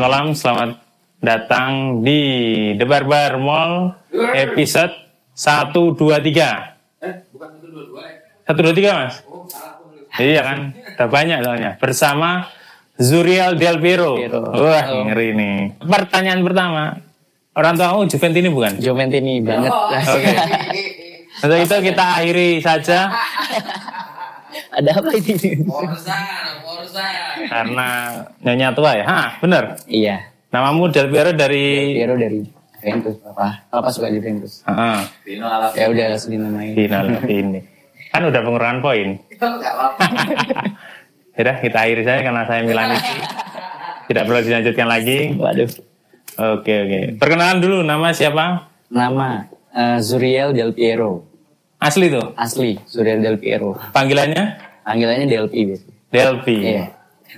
Selamat malam, selamat datang di The Barbar Mall episode 1, 2, 3. Eh, bukan satu dua dua ya? 1, 2, 3 mas? Oh, salah. Iya kan, udah banyak soalnya. Bersama Zuriel Del Piero. Piero. Wah, ngeri nih. Pertanyaan pertama, orang tua kamu Juventini bukan? Juventini banget. Oh, Oke. Untuk itu kita akhiri saja Ada apa ini? Forza, Forza. karena nyonya tua ya. Hah, bener. iya. Namamu Del Piero dari Piero dari Juventus, papa. Papa suka Juventus. Heeh, Dino ala Ya udah langsung dinamain. final ini. Kan udah pengurangan poin. Enggak apa-apa. Yaudah, kita akhiri saja karena saya Milanisti. Tidak perlu dilanjutkan lagi. Waduh. Oke, oke. Perkenalan dulu, nama siapa? Nama eh, Zuriel Del Piero. Asli tuh. Asli Zuriel Del Piero. Panggilannya? Panggilannya Delpi biasanya. Delpi. Iya.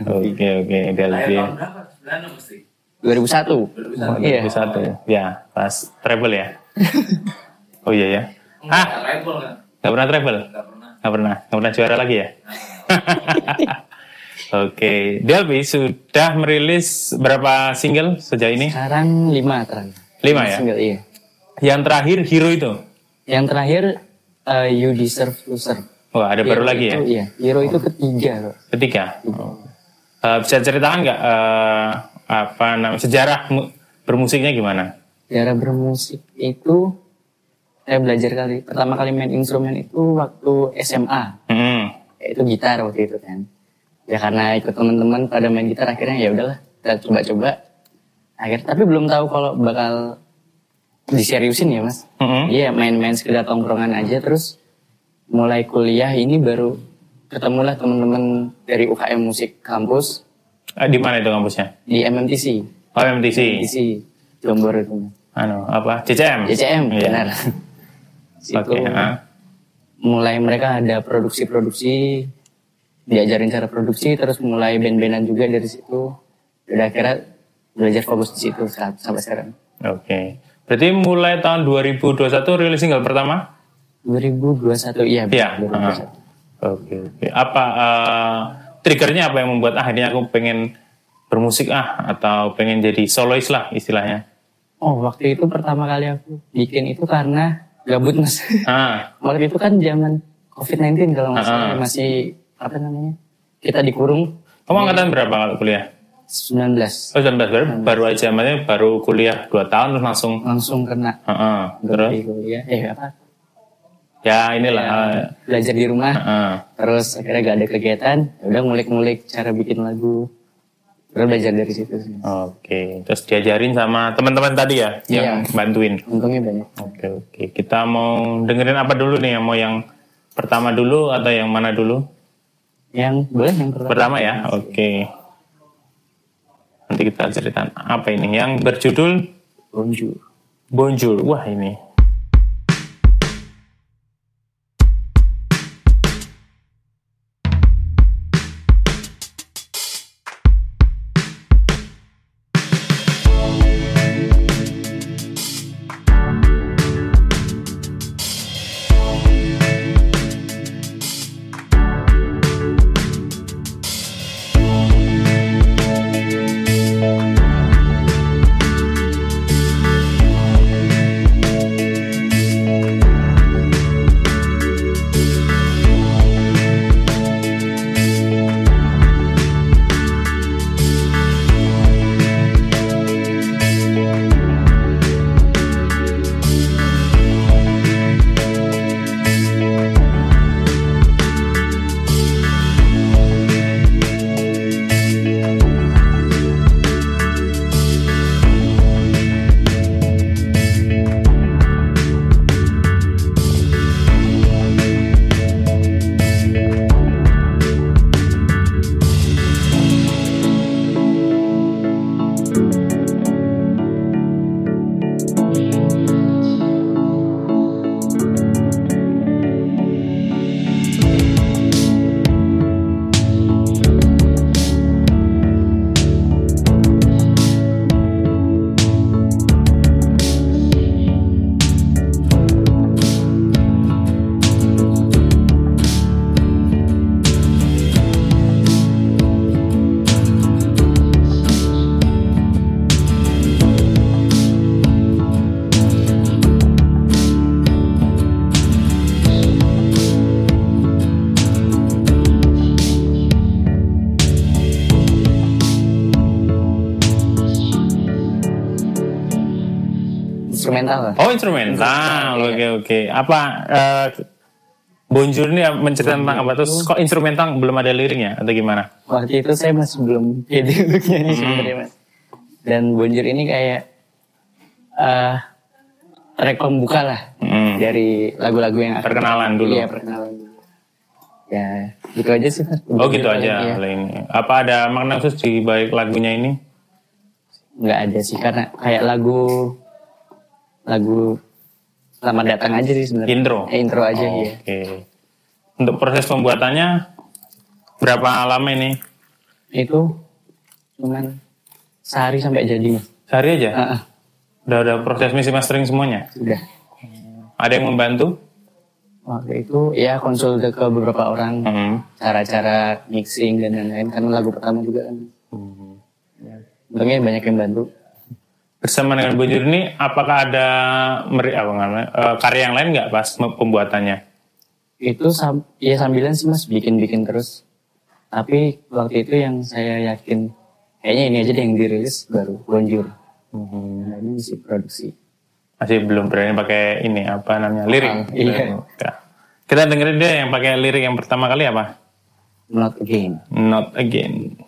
Oke, oke. Delpi. Lahir tahun berapa? 96 mesti. 2001. Iya. Iya. Satu. Ya, pas travel ya. oh iya ya. Ah, Enggak, Rebel kan? nggak pernah travel? Enggak pernah. Nggak pernah. Nggak pernah juara lagi ya? Oke, Delpi sudah merilis berapa single sejauh ini? Sekarang lima terakhir. Lima ya? Single, iya. Yang terakhir Hero itu. Yang terakhir eh, You Deserve to Serve. Wah, ada baru Hero lagi ya? itu, Iya. Hero itu ketiga. Bro. Ketiga. Oh. Eh, bisa ceritakan nggak eh, apa namanya sejarah mu- bermusiknya gimana? Cara bermusik itu saya belajar kali pertama kali main instrumen itu waktu SMA Hmm. yaitu gitar waktu itu kan ya karena ikut teman-teman pada main gitar akhirnya ya udahlah kita coba-coba akhir tapi belum tahu kalau bakal diseriusin ya mas iya main-main sekedar tongkrongan aja terus mulai kuliah ini baru ketemulah teman-teman dari UKM musik kampus Eh, di mana itu kampusnya? di MMTC Oh, MTC. MMTC Jombor itu Anu, apa? CCM. JCM Iya. benar Situ Oke. ah. mulai mereka ada produksi-produksi diajarin cara produksi terus mulai band-bandan juga dari situ udah akhirnya belajar fokus di situ sampai sekarang Oke. Berarti mulai tahun 2021 rilis single pertama? 2021 iya Iya. ah. 2021. Oke, oke. Apa eh, triggernya apa yang membuat ah ini aku pengen bermusik ah atau pengen jadi solois lah istilahnya? oh waktu itu pertama kali aku bikin itu karena gabut mas Ah, waktu itu kan zaman COVID-19 kalau nggak salah Ah. masih apa namanya kita dikurung kamu angkatan berapa kalau kuliah? 19 Oh, 19 baru, baru aja, maksudnya baru kuliah 2 tahun terus langsung. langsung kena Heeh. terus? berhenti kuliah eh apa Ya inilah. eh, belajar di rumah heeh. terus akhirnya gak ada kegiatan ya udah ngulik-ngulik cara bikin lagu terus belajar dari situ sih Oke, terus diajarin sama teman-teman tadi ya yang Iya. bantuin. untungnya banyak Oke, oke. Kita mau dengerin apa dulu nih? Mau yang pertama dulu atau yang mana dulu? yang boleh yang pertama Pertama ya. Oke. Nanti kita cerita apa ini? Yang berjudul bonjour Bonjour. Wah, ini. Instrumental lah. Oh instrumental, oke oke. Apa eh, Bonjour ini menceritakan tentang apa terus kok instrumental belum ada liriknya atau gimana? Waktu itu saya masih belum pede untuk Hmm. nyanyi sebenarnya mas. Dan Bonjour ini kayak eh track pembuka lah Hmm. dari lagu-lagu yang Perkenalan dulu. Iya perkenalan dulu. Ya gitu aja sih mas. Oh gitu aja Iya. ini. Apa ada makna khusus di balik lagunya ini? Nggak ada sih karena kayak lagu lagu selamat datang aja sih sebenarnya. Intro. Eh, intro aja Oh, iya. Oke. Untuk proses pembuatannya berapa lama ini? Itu cuman sehari sampai jadi mas. Sehari aja? Ah, ah, Udah ada proses mixing mastering semuanya? sudah. Ada yang membantu? Waktu itu ya konsul ke beberapa orang Hmm. cara-cara mixing dan lain-lain karena lagu pertama juga kan. Ya, untungnya banyak yang bantu. Bersama dengan Bonjour ini, apakah ada meri, apa namanya, eh, karya yang lain nggak pas pembuatannya? Itu sam ya sambilan sih mas bikin-bikin terus. Tapi waktu itu yang saya yakin kayaknya ini aja deh yang dirilis baru Bonjour. Nah, ini masih produksi. Masih belum berani pakai ini apa namanya lirik. Ah, iya. Oke. Kita dengerin deh yang pakai lirik yang pertama kali apa? Not again. Not again.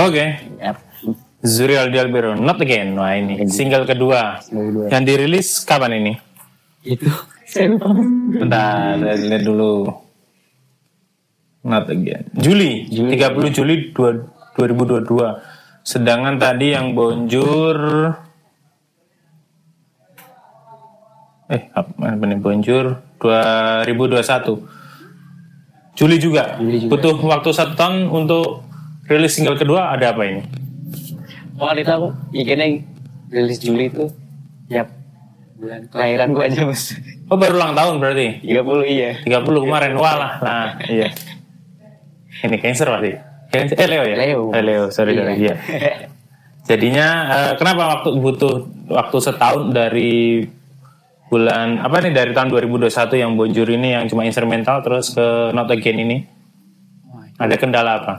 Oke. Yap. Zuriel Di Albero, Not Again. Wah ini single kedua. Single. Yang dirilis kapan ini? Itu saya lupa. Bentar, saya lihat dulu. Not Again. Juli, 30 Juli 2 2022. Sedangkan tadi yang Bonjour eh apa nih Bonjour 2021. Juli juga. Juli juga. Butuh waktu satu tahun untuk rilis single kedua ada apa ini? Waktu itu aku bikinnya rilis Juli itu Yap Bulan kelahiran gua aja mas Oh baru ulang tahun berarti? 30 iya 30 kemarin walah nah iya Ini Cancer pasti. Cancer, eh Leo ya? Leo. Eh, Leo, sorry, sorry. Iya. Jadinya eh, kenapa waktu butuh waktu setahun dari bulan apa nih dari tahun 2021 yang Bonjour ini yang cuma instrumental terus ke Not Again ini Wah, ada kendala apa?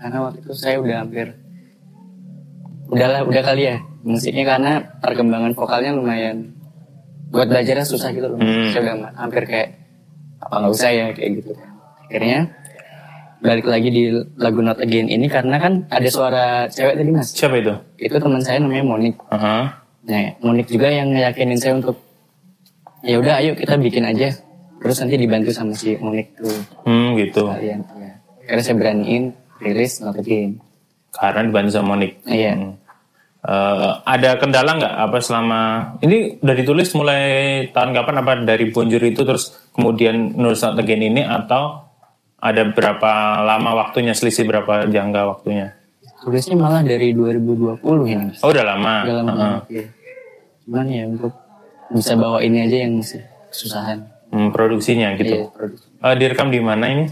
Karena waktu itu saya udah hampir udahlah udah kali ya musiknya karena perkembangan vokalnya lumayan buat belajarnya susah gitu loh Hmm. saya udah hampir kayak apa nggak usah ya kayak gitu akhirnya balik lagi di lagu Not Again ini karena kan ada suara cewek tadi mas Siapa itu? itu teman saya namanya Monik Aha. nah Monik juga yang ngeyakinin saya untuk ya udah ayo kita bikin aja terus nanti dibantu sama si Monik tuh Hmm gitu. kalian ya. akhirnya saya beraniin rilis Not Again Karena dibantu sama Monik. iya Hmm. Eh, ada kendala nggak apa selama ini udah ditulis mulai tahun kapan apa dari Bonjour itu terus kemudian nulis Not Again ini atau ada berapa lama waktunya selisih berapa jangka waktunya? tulisnya malah dari 2020 ini Mas. Oh udah lama. Udah lama Heeh. banget, iya. cuman ya untuk bisa bawa ini aja yang masih kesusahan Hmm, produksinya Iya, gitu. produksi. Eh, direkam di mana ini?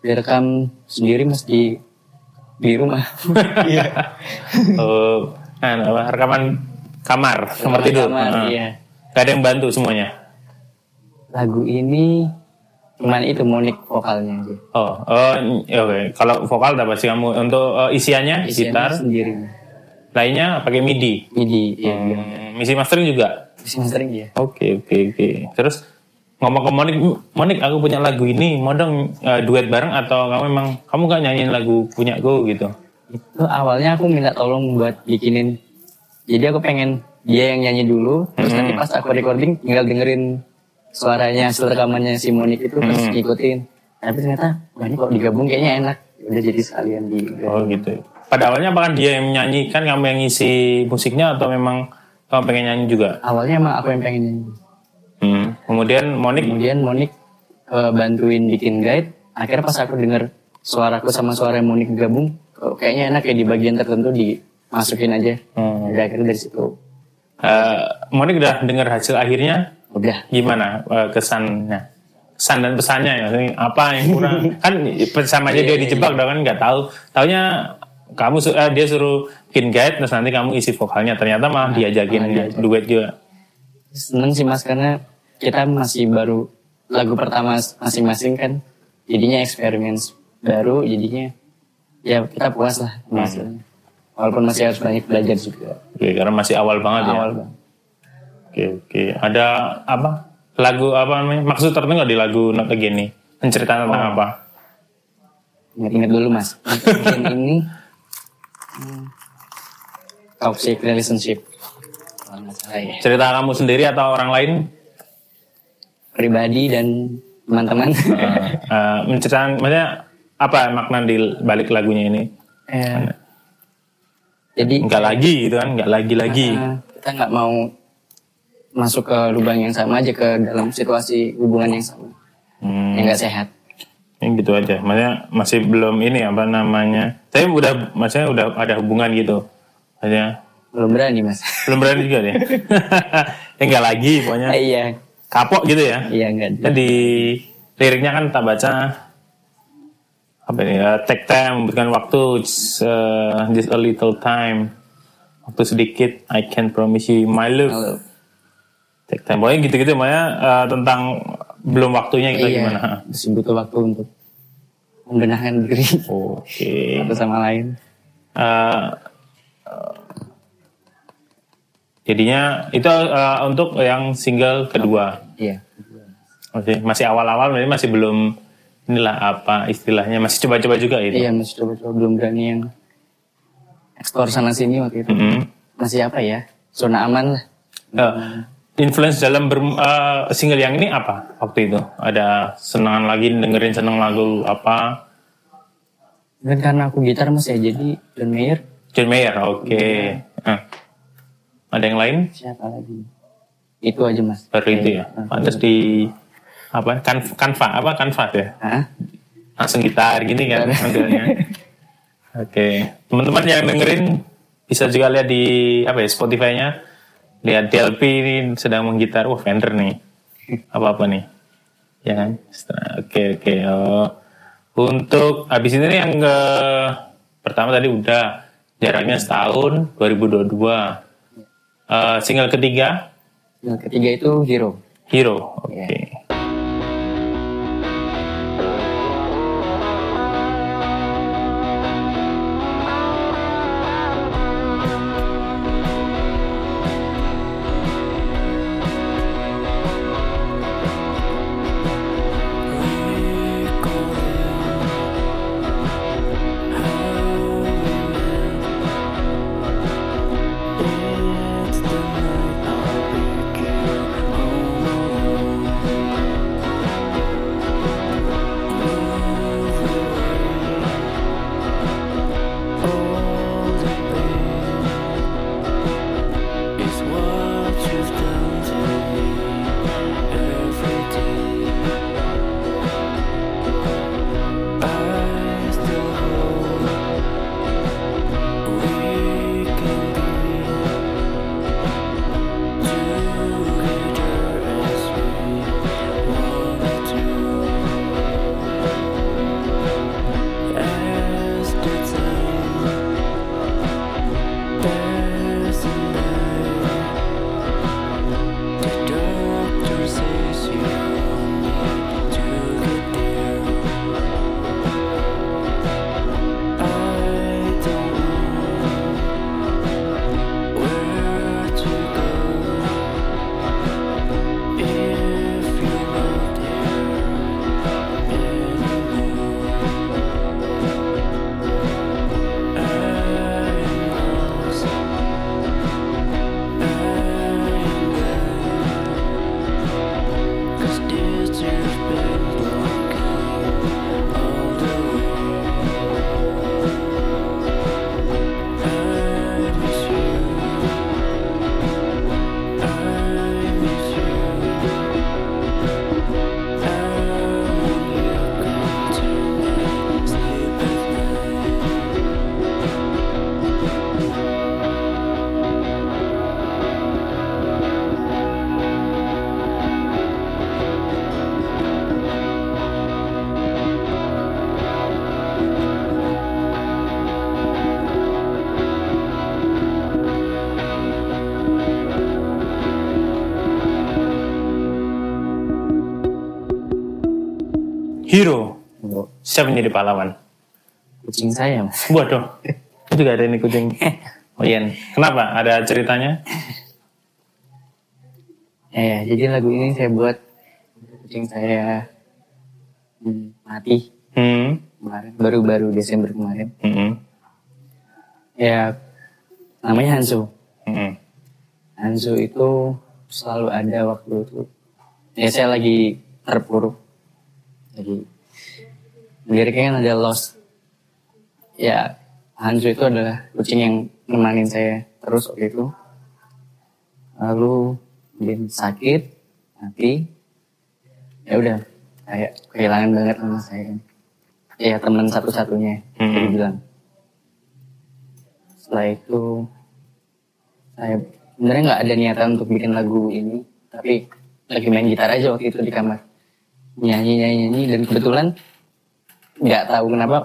direkam sendiri mas di di rumah iya Oh, nah, apa, rekaman kamar, kamar tidur. kamar, Heeh. iya. Gak ada yang bantu semuanya. lagu ini cuman itu monik vokalnya aja Oh, oh, ya oke. Kalau vokal dapat sih kamu untuk eh, isiannya, Isiannya gitar, sendiri lainnya pakai MIDI. midi ya Hmm, misi mastering juga. bisa mastering dia Oke, oke, oke. Terus ngomong ke Monik, Monik aku punya lagu ini, mau dong eh, duet bareng atau kamu memang kamu gak nyanyiin lagu punya gue gitu? itu awalnya aku minta tolong buat bikinin jadi aku pengen dia yang nyanyi dulu terus nanti pas aku recording tinggal dengerin suaranya hasil rekamannya si Monik itu terus ngikutin tapi ternyata wah ini kok digabung kayaknya enak udah jadi sekalian di Oh gitu. Pada awalnya apakah dia yang menyanyikan, kamu yang ngisi musiknya atau memang kamu pengen nyanyi juga? awalnya emang aku yang pengen nyanyi Hmm. Kemudian Monik, kemudian Monik eh, bantuin bikin guide akhirnya pas aku denger suaraku sama suara Monik gabung kok kayaknya enak ya di bagian tertentu dimasukin aja Hmm. udah akhirnya dari situ eh, Monik udah dengar hasil akhirnya udah gimana eh, kesannya? Kesan dan pesannya ya, apa yang kurang? kan sama aja dia dijebak, udah kan nggak tahu. Taunya kamu eh, dia suruh bikin guide, terus nanti kamu isi vokalnya. Ternyata malah diajakin duet juga. seneng sih mas karena kita masih baru lagu pertama masing-masing kan jadinya eksperimen baru jadinya ya kita puas lah hasilnya walaupun masih harus banyak belajar juga Oke, karena masih awal banget ya. awal bang Oke, oke. Ada apa? Lagu apa namanya? Maksud tertentu nggak di lagu Not Again nih? Menceritakan tentang apa? ingat-ingat dulu mas ini hmm, toxic relationship ya Cerita kamu sendiri atau orang lain? Pribadi dan teman-teman Eh, eh, menceritakan, maksudnya apa makna di balik lagunya ini? Eh, jadi Nggak lagi gitu kan? Nggak lagi-lagi. Nah, kita nggak mau masuk ke lubang yang sama aja ke dalam situasi hubungan yang sama Hmm, yang nggak sehat ini gitu aja. Maksudnya masih belum ini apa namanya? Saya udah, maksudnya udah ada hubungan gitu. Maksudnya belum berani mas belum berani juga deh. ya nggak lagi pokoknya. Iya Kapok gitu ya. iya nggak Kan di liriknya kan tak baca. Apa ini ya take time memberikan waktu just, uh, just a little time. Waktu sedikit I can promise you my love. Take time. Pokoknya gitu-gitu makanya uh, tentang belum waktunya kita iya gimana. masih butuh waktu untuk membenahkan diri. Oke. Satu sama lain. Uh, uh, jadinya itu uh, untuk yang single kedua iya Oke, masih awal-awal, berarti masih belum inilah apa istilahnya masih coba-coba juga itu. iya masih coba-coba belum berani yang ekspor sana sini waktu itu Mm-mm. masih apa ya zona aman lah Eh, influence dalam ber- eh, single yang ini apa waktu itu? Ada senangan lagi dengerin seneng lagu apa? dan karena aku gitar mas ya jadi John Mayer John Mayer, oke. Eh, Ada yang lain? siapa lagi itu aja mas Baru itu ya. Pantas di apa? Kan kanva apa kanvas ya? Hah? Langsung gitar gini kan ambilnya. Oke, teman-teman yang dengerin bisa juga lihat di apa ya Spotify-nya. Lihat DLP ini sedang menggitar. Wah, Fender nih. Apa-apa nih. Ya kan? Oke, oke. Oh. Untuk habis ini yang ke pertama tadi udah jaraknya setahun 2022. Eh, single ketiga Yang ketiga itu Hero. Hero. Oke. Iya. It's Hero. Siapa menjadi pahlawan? Kucing saya, Mas. Waduh. Itu juga ada ini kucing. Oh iya. Kenapa? Ada ceritanya? Ya, ya, jadi lagu ini saya buat kucing saya hmm, mati Hmm. kemarin, baru-baru Desember kemarin. Hmm. Ya, namanya Hanzo. Hmm. Hanzo itu selalu ada waktu itu. Ya saya lagi terpuruk. Lagi liriknya kan ada lost. Ya Hanzo itu adalah kucing yang nemanin saya terus waktu itu. Lalu dia sakit, mati. Ya udah, kayak kehilangan banget sama saya. Ya teman satu-satunya, Hmm. dia bilang. Setelah itu saya sebenarnya nggak ada niatan untuk bikin lagu ini tapi lagi main gitar aja waktu itu di kamar nyanyi nyanyi nyanyi. Dan kebetulan nggak tahu kenapa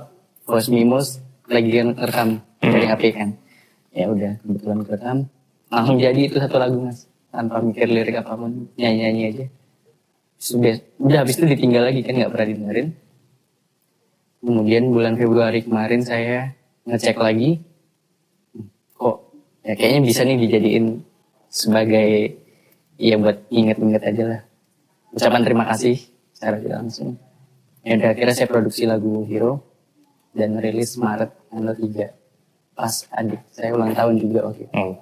voice memos lagi rekam dari HP kan. Ya udah kebetulan rekam langsung jadi itu satu lagu mas. Tanpa mikir lirik apa pun nyanyi nyanyi aja. Sudah udah habis itu ditinggal lagi kan nggak pernah didengerin. Kemudian bulan Februari kemarin saya ngecek lagi. Kok ya kayaknya bisa nih dijadiin sebagai ya buat inget-inget aja lah. Ucapan terima kasih secara tidak langsung ya udah akhirnya saya produksi lagu Hero dan rilis Maret tanggal 3 pas adik saya ulang tahun juga waktu itu Oh.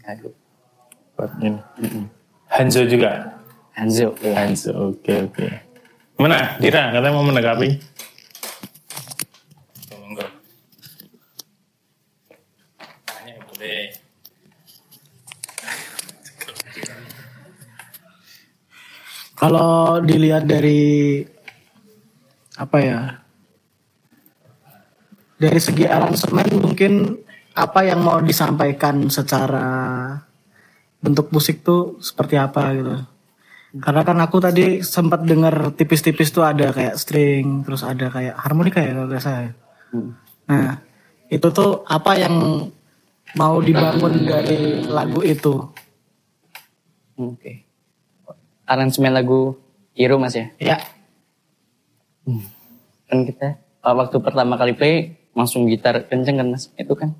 kado Buat ini. Hanzo juga. Hanzo ya. Hanzo. Oke oke. Mana? Dira katanya mau menanggapi. Monggo. Tanya boleh. Kalau dilihat dari apa ya? Dari segi aransemen mungkin apa yang mau disampaikan secara bentuk musik tuh seperti apa gitu. Karena kan aku tadi sempat dengar tipis-tipis tuh ada kayak string, terus ada kayak harmonika ya kalau nggak salah. Nah, itu tuh apa yang mau dibangun dari lagu itu? Oke. Aransemen lagu Hero mas ya? Ya, Kan kita uh, waktu pertama kali play langsung gitar kenceng kan mas? Itu kan.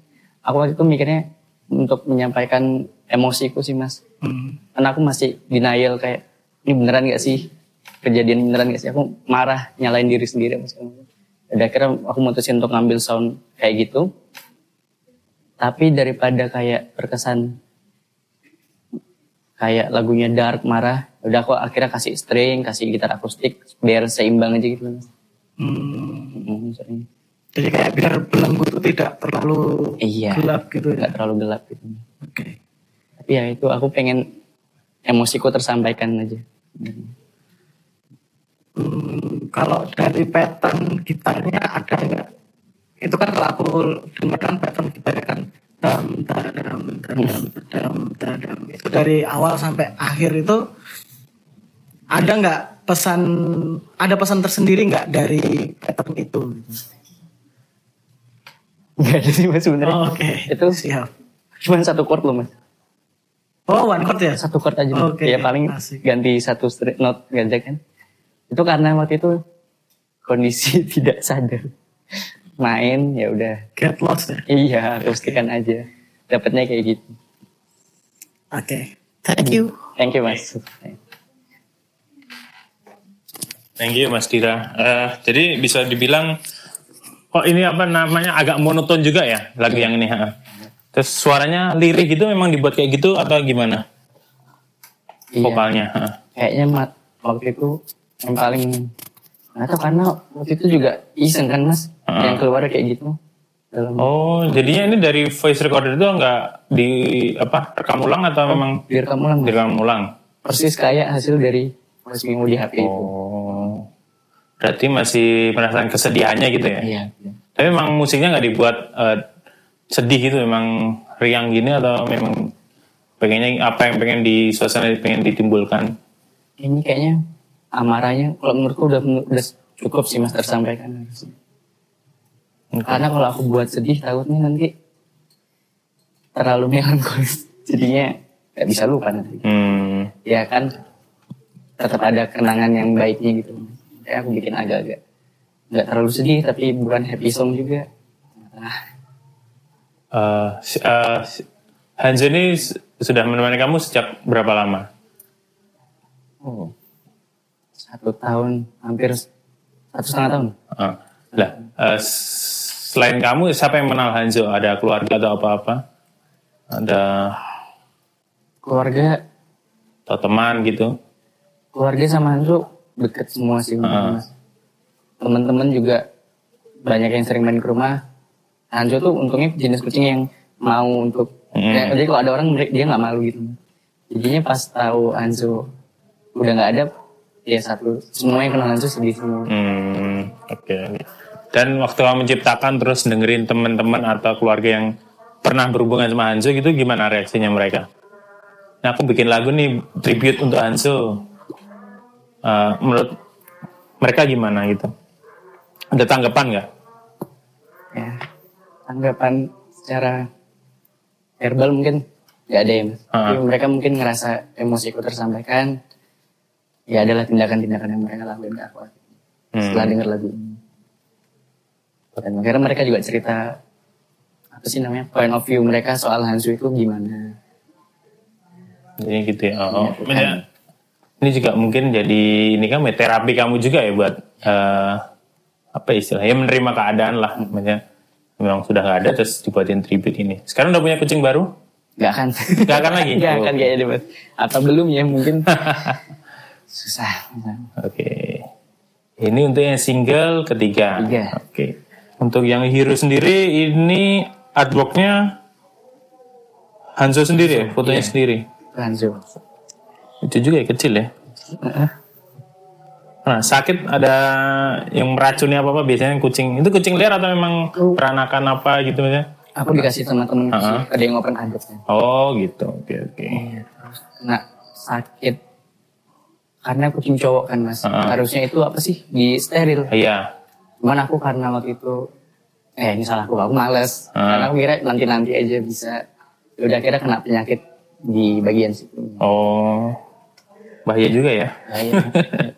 Aku waktu itu mikirnya untuk menyampaikan emosiku sih mas. hmm, Karena aku masih denial kayak ini beneran gak sih? Kejadian beneran gak sih? Aku marah nyalain diri sendiri mas. Dan akhirnya aku mutusin untuk ngambil sound kayak gitu. Tapi daripada kayak berkesan kayak lagunya dark marah, udah aku akhirnya kasih string, kasih gitar akustik biar seimbang aja gitu. Hmm. Hmm, jadi kayak biar belenggu tuh tidak terlalu Iya. gelap gitu ya. Nggak terlalu gelap gitu. Oke. Tapi ya itu aku pengen emosiku tersampaikan aja. Hmm, kalau dari pattern gitarnya ada nggak? Itu kan kalau aku dengar kan pattern gitarnya kan dam tadam tadam tadam tadam itu dari awal sampai akhir itu ada nggak pesan ada pesan tersendiri nggak dari pattern itu? Gak ada sih mas sebenarnya. Oh, Oke. Itu siap. cuma satu chord loh mas. Oh one chord ya? Satu chord aja. Oke, ya paling asik. ganti satu string note aja kan. Itu karena waktu itu kondisi tidak sadar. Main ya udah. Get lost ya. Iya akustikan aja. Dapatnya kayak gitu. Oke. Thank you. Thank you mas. Thank you Mas Dira. Eh, jadi bisa dibilang kok ini apa namanya agak monoton juga ya lagu yang ini. ha? Terus suaranya lirik gitu memang dibuat kayak gitu atau gimana Iya. vokalnya? ha? Kayaknya mat waktu itu yang paling nggak tahu karena waktu itu juga iseng kan mas Heeh. yang keluar kayak gitu dalam Oh, jadinya ini dari voice recorder itu nggak di apa rekam ulang atau memang biar kamu lang direkam ulang? persis kayak hasil dari voice memo di HP itu. Oh, berarti masih merasakan kesedihannya gitu ya? Iya. Tapi memang musiknya nggak dibuat eh, sedih gitu, memang riang gini atau memang pengennya apa yang pengen di suasana pengen ditimbulkan? Ini kayaknya amarahnya kalau menurutku udah udah cukup sih mas tersampaikan. Karena kalau aku buat sedih takutnya nanti terlalu melankolis. Jadinya nggak bisa lupa nanti. Hmm, Ya kan tetap ada kenangan yang baiknya gitu. Ya aku bikin agak-agak nggak terlalu sedih tapi bukan happy song juga. Nah, eh, si- eh, Hanzo ini sudah menemani kamu sejak berapa lama? oh, satu tahun hampir satu setengah tahun. Ah, lah, s- selain kamu siapa yang kenal Hanzo? Ada keluarga atau apa-apa? Ada Keluarga atau teman gitu? keluarga sama Hanzo deket semua sih. Mas. teman-teman juga banyak yang sering main ke rumah Hanzo tuh untungnya jenis kucing yang mau untuk Hmm. ya, jadi kalau ada orang dia nggak malu gitu jadinya pas tahu Hanzo udah nggak ada ya satu semua yang kenal Hanzo sedih semua Hmm, oke. Dan waktu kamu menciptakan terus dengerin teman-teman atau keluarga yang pernah berhubungan sama Hanzo gitu, gimana reaksinya mereka? Nah, aku bikin lagu nih tribute untuk Hanzo. Eh, menurut mereka gimana gitu? Ada tanggapan nggak? ya tanggapan secara verbal mungkin nggak ada ya mas Ah. Tapi mereka mungkin ngerasa emosiku tersampaikan ya adalah tindakan-tindakan yang mereka lakuin ke aku setelah denger lagu ini dan akhirnya mereka juga cerita apa sih namanya point of view mereka soal Hansu itu gimana Jadi gitu ya. Oh, Iya, maksudnya ini juga mungkin jadi ini kan terapi kamu juga ya buat eh, apa istilahnya menerima keadaan lah. Maksudnya memang sudah nggak ada terus dibuatin tribute ini. Sekarang udah punya kucing baru? Gak akan Nggak akan lagi? Gak Oh. akan kayaknya deh mas atau belum ya mungkin susah Oke. Ini untuk yang single ketiga. Ketiga. Oke. Untuk yang hero sendiri ini artworknya Hanzo sendiri ya, fotonya Iya. sendiri. Hansu Itu juga ya kecil ya. Nah, sakit ada yang meracuni apa apa biasanya kucing. Itu kucing liar atau memang peranakan apa gitu ya? aku dikasih teman-teman Ah. ada yang open adoption Oh gitu. Oke oke. kena sakit karena kucing cowok kan mas Heeh. harusnya itu apa sih di steril Iya. cuman aku karena waktu itu eh ini salah aku aku males Heeh. karena aku kira nanti nanti aja bisa Ya udah kira kena penyakit di bagian situ Oh, bahaya juga ya. iya.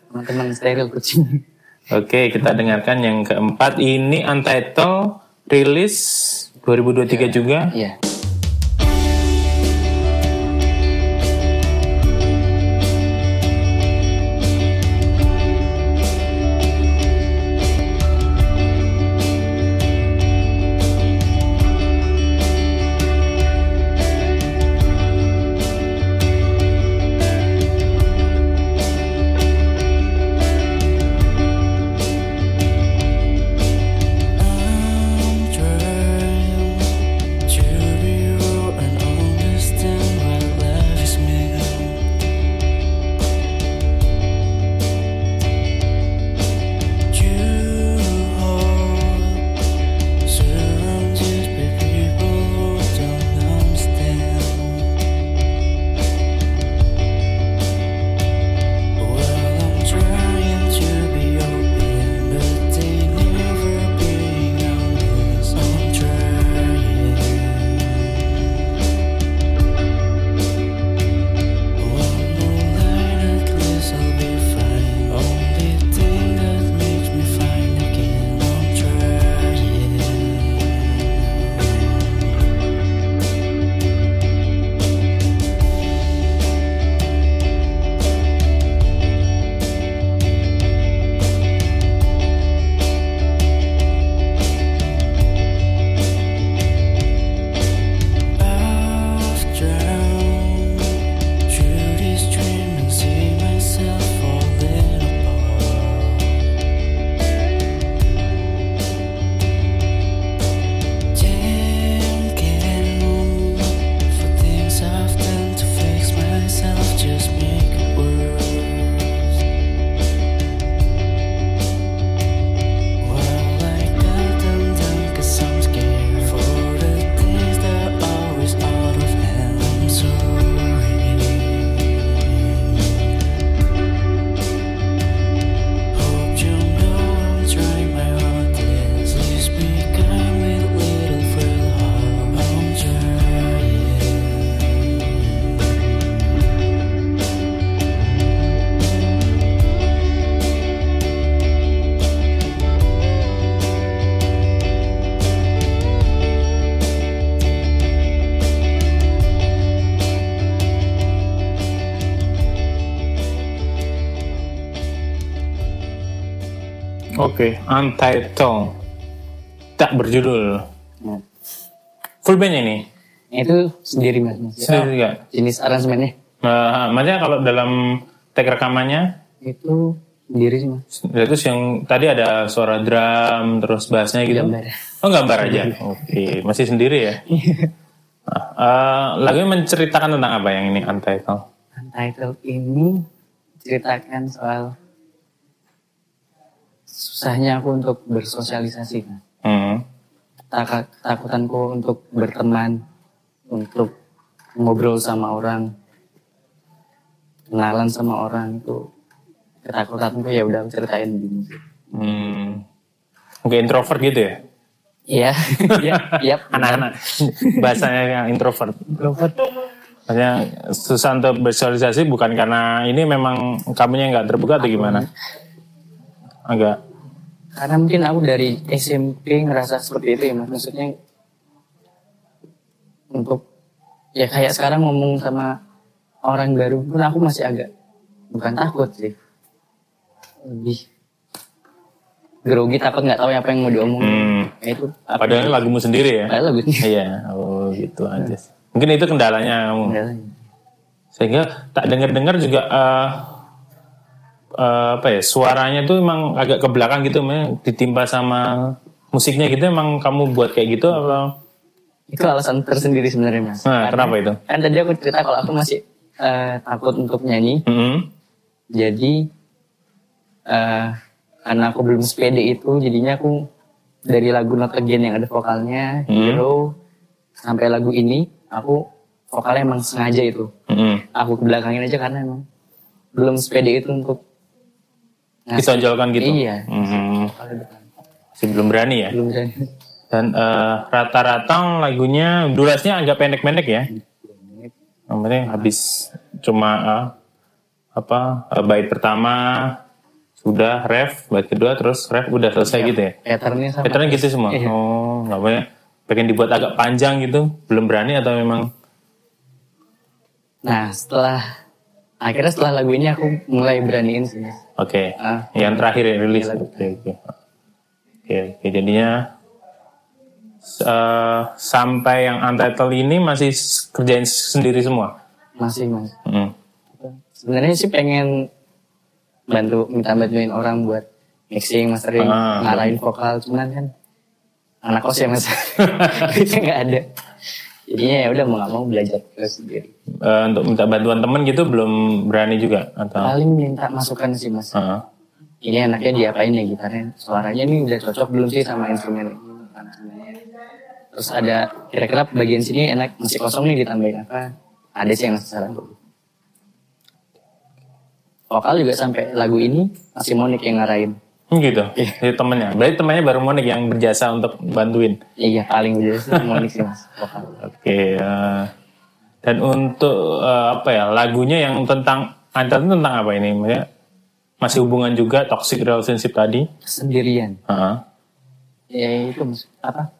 teman-teman steril kucing Oke, kita dengarkan yang keempat. Ini Untitled rilis 2023 juga. iya I'm Oke, Untitled. Tak berjudul. Nah, Full band ini. itu sendiri mas. Sendiri juga. jenis aransemennya Nah, maksudnya kalau dalam tag rekamannya itu sendiri sih mas terus yang tadi ada suara drum terus bassnya gitu. Gambar. Oh gambar aja. Oke, masih sendiri ya. Nah, eh, lagunya menceritakan tentang apa yang ini Untitled? Untitled ini ceritakan soal susahnya aku untuk bersosialisasi kan. Hmm. Tak- Ketakutanku untuk berteman, untuk ngobrol sama orang, kenalan sama orang itu ketakutanku ya udah aku ceritain di musik. Hmm. Oke, introvert gitu ya? Iya, iya, iya. Anak-anak bahasanya yang introvert. Introvert. Maksudnya susah untuk bersosialisasi bukan karena ini memang kamunya nggak terbuka atau gimana? Agak. Karena mungkin aku dari SMP ngerasa seperti itu ya mas. Maksudnya untuk ya kayak sekarang ngomong sama orang baru pun aku masih agak bukan takut sih. Lebih grogi takut nggak tahu apa yang mau diomongin. Hmm. Ya itu apa Padahal ini lagumu sendiri ya? Padahal lagu. Iya. Oh gitu aja. sih. Mungkin itu kendalanya kamu. Sehingga tak dengar-dengar juga eh, eh, apa ya suaranya tuh emang agak ke belakang gitu, memang ditimpa sama musiknya gitu. Emang kamu buat kayak gitu atau? Itu alasan tersendiri sebenarnya mas. Nah, kenapa itu? Kan tadi aku cerita kalau aku masih eh, takut untuk nyanyi. Hmm. Jadi eh karena aku belum sepede itu, jadinya aku dari lagu Not Again yang ada vokalnya, Hmm. Hero, sampai lagu ini, aku vokalnya emang sengaja itu. Hmm. Aku kebelakangin aja karena emang belum sepede itu untuk ngasih- Ditonjolkan gitu. Iya. Depan. Masih belum berani ya. Belum berani. Dan eh, rata-rata lagunya durasinya agak pendek-pendek ya. Yang penting habis cuma eh, apa eh, bait pertama sudah ref, bait kedua terus ref udah selesai gitu ya. Patternnya sama. Patternnya gitu semua. Iya. Oh, nggak boleh. Pengen dibuat agak panjang gitu, belum berani atau memang Nah setelah akhirnya setelah lagu ini aku mulai beraniin sih. Mas. oke. Ah. Yang terakhir ya rilis. Iya, Oke, oke. Oke, oke. Jadinya eh, sampai yang untitled ini masih kerjain sendiri semua. Masih mas. Hmm. Sebenarnya sih pengen bantu minta bantuin orang buat mixing, mastering, Ah. ngarahin vokal, cuman kan anak kos ya mas, itu nggak ada. Jadinya ya udah mau nggak mau belajar terus sendiri. Eh, untuk minta bantuan temen gitu belum berani juga atau? Paling minta masukan sih mas. Heeh. Ini anaknya diapain ya gitarnya? Suaranya ini udah cocok belum sih sama instrumen? Terus ada kira-kira bagian sini enak masih kosong nih ditambahin apa? Ada sih yang ngasih saran. Vokal juga sampai lagu ini masih Monik yang ngarahin. Hmm, gitu. Jadi temennya. Berarti temennya baru Monik yang berjasa untuk bantuin. Iya paling sih Monik sih mas vokal. Oke. eh, dan untuk eh, apa ya lagunya yang tentang itu tentang apa ini? Maksudnya masih hubungan juga toxic relationship tadi. Sendirian. Heeh. Ya itu apa?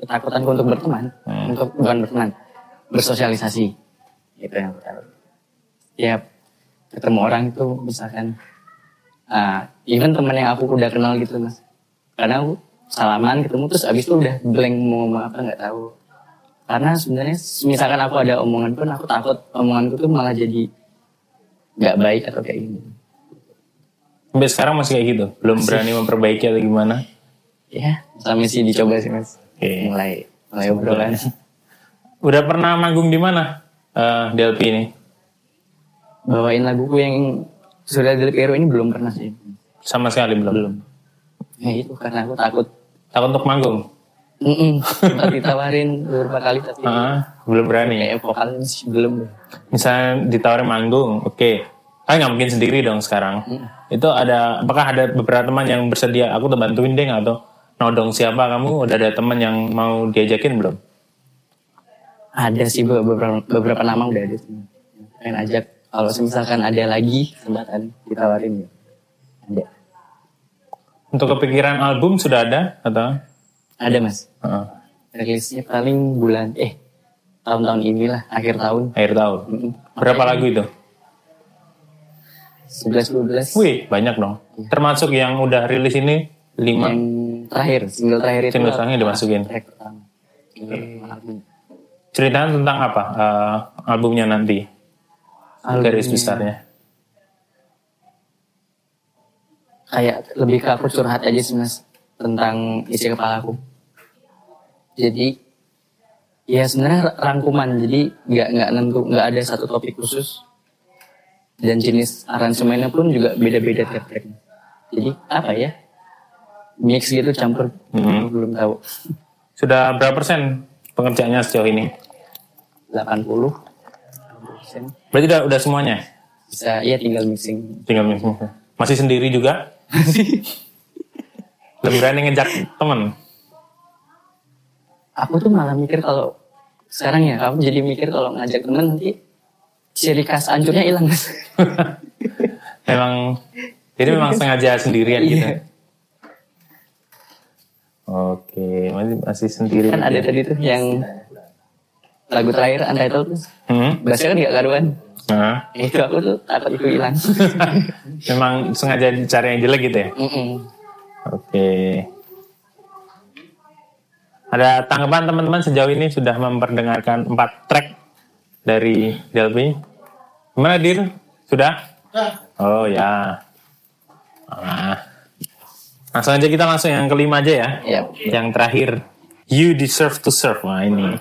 Ketakutanku untuk berteman, untuk bukan berteman, bersosialisasi. Itu yang pertama. Ya ketemu orang itu misalkan, ah even teman yang aku udah kenal gitu mas. Karena aku salaman ketemu terus abis itu udah blank mau ngomong apa nggak tahu. Karena sebenarnya misalkan aku ada omongan pun aku takut omonganku tuh malah jadi nggak baik atau kayak gini. Sampai sekarang masih kayak gitu. Belum berani memperbaiki atau gimana? Ya, sampai sih dicoba sih mas. Oke. Mulai mulai obrolan. Udah pernah manggung di mana? eh DLP ini. bawain laguku yang sudah dari Hero ini belum pernah sih. Sama sekali belum. Belum. Ya itu karena aku takut. Takut untuk manggung. Mm Sempat ditawarin beberapa kali tapi Heeh, belum berani. kayak vokal sih belum. Misalnya ditawarin manggung, oke. Kan nggak mungkin sendiri dong sekarang. Itu ada, apakah ada beberapa teman yang bersedia? Aku tuh bantuin deh atau nodong siapa kamu? Udah ada teman yang mau diajakin belum? Ada sih beberapa beberapa nama udah ada. sih. Pengen ajak kalau misalkan ada lagi kesempatan ditawarin ya. Ada. Untuk kepikiran album sudah ada atau? Ada mas. Heeh, Rilisnya paling bulan eh tahun-tahun inilah akhir tahun. akhir tahun. Berapa lagu itu? 11 12 Wih, banyak dong. Termasuk yang udah rilis ini lima yang terakhir single terakhir itu Single terakhir dimasukin. track pertama. Album. Ceritanya tentang apa eh, albumnya nanti? Garis besarnya. kayak lebih ke aku curhat aja sih mas tentang isi kepalaku jadi ya sebenarnya rangkuman jadi nggak nggak nentu nggak ada satu topik khusus dan jenis aransemennya pun juga beda-beda tiap track jadi apa ya mix gitu campur Mhm. belum tahu Sudah berapa persen pengerjaannya sejauh ini? 80 persen Berarti udah, udah semuanya? bisa ya tinggal mixing Tinggal mixing. Masih sendiri juga? Lebih berani ngejak temen? aku tuh malah mikir kalau sekarang ya aku jadi mikir kalau ngajak temen nanti ciri khas ancurnya hilang Memang, jadi memang sengaja sendirian gitu? Iya. Oke, masih, masih sendiri. kan ada tadi tuh yang lagu terakhir Untitled tuh Hmm? bahasnya kan gak karuan Nah, itu aku tuh takut itu hilang memang sengaja cari yang jelek gitu ya? Mm-mm. Oke. Ada tanggapan teman-teman sejauh ini sudah memperdengarkan empat track dari Delphi. Gimana Dir? Sudah? Oh ya. Ah. Langsung aja kita langsung yang kelima aja ya. Yap. Yang terakhir, You Deserve to Serve. Wah ini.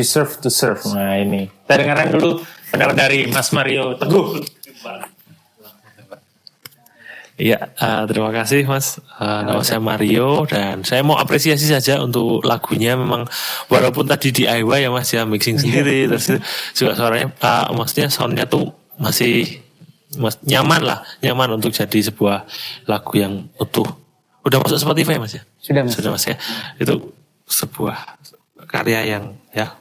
Deserve to serve. Nah ini. Kita dengarkan dulu pendapat dari Mas Mario Teguh. Iya, eh, terima kasih Mas. Eh, nama saya Mario dan saya mau apresiasi saja untuk lagunya memang walaupun tadi DIY ya Mas ya mixing sendiri terus juga suaranya eh, maksudnya soundnya tuh masih mas, nyaman lah, nyaman untuk jadi sebuah lagu yang utuh. Udah masuk Spotify Mas ya? Sudah, Mas. Sudah Mas ya. Itu sebuah karya yang ya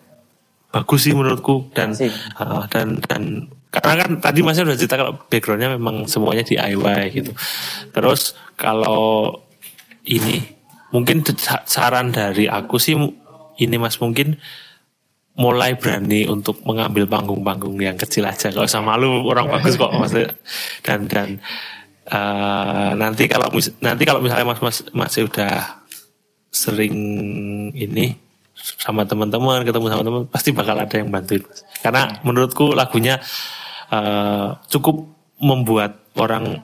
bagus sih menurutku. Dan uh, dan dan karena kan tadi masnya udah cerita kalau backgroundnya memang semuanya DIY gitu. Terus kalau ini mungkin sa- saran dari aku sih ini mas mungkin mulai berani untuk mengambil panggung-panggung yang kecil aja. Gak usah malu orang bagus kok maksudnya dan dan eh, nanti kalau nanti kalau misalnya mas mas masih udah sering ini sama teman-teman ketemu sama teman pasti bakal ada yang bantuin. Karena menurutku lagunya eh, cukup membuat orang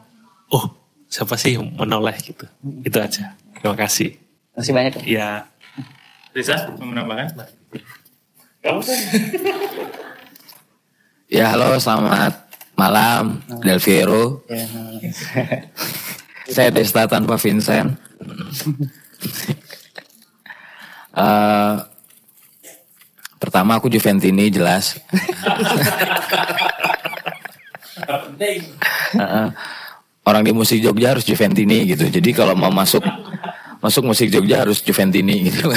oh siapa sih yang menoleh? gitu. Itu aja. Terima kasih. Masih banyak. ya Risa, mau menambahkan? Ya halo selamat malam Del Fiero. Saya Desta tanpa Vincent. Eh, pertama aku Juventini jelas. Heeh. Orang di musik Jogja harus Juventini gitu. Jadi kalau mau masuk masuk musik Jogja harus Juventini gitu.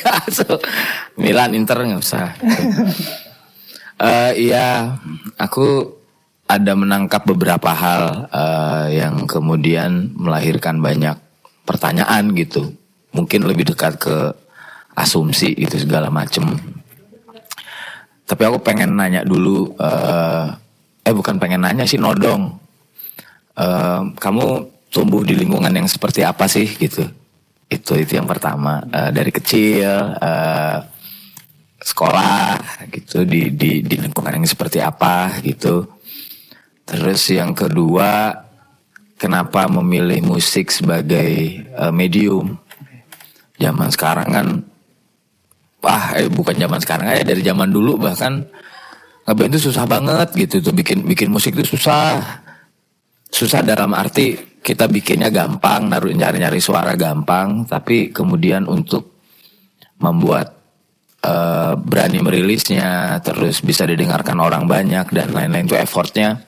Masuk. Milan Inter nggak usah. Eh iya, aku ada menangkap beberapa hal eh, yang kemudian melahirkan banyak pertanyaan gitu. Mungkin lebih dekat ke asumsi gitu segala macem. Tapi aku pengen nanya dulu, eh, eh bukan pengen nanya sih nodong. Eh, kamu tumbuh di lingkungan yang seperti apa sih gitu? Itu itu yang pertama Eh, dari kecil. eh, sekolah gitu di di di lingkungan yang seperti apa gitu. Terus yang kedua kenapa memilih musik sebagai eh, medium? Zaman sekarang kan wah eh, bukan zaman sekarang aja dari zaman dulu bahkan ngeband itu susah banget gitu tuh bikin bikin musik itu susah. Susah dalam arti kita bikinnya gampang, naruh nyari-nyari suara gampang, tapi kemudian untuk membuat eh, berani merilisnya, terus bisa didengarkan orang banyak dan lain-lain itu effortnya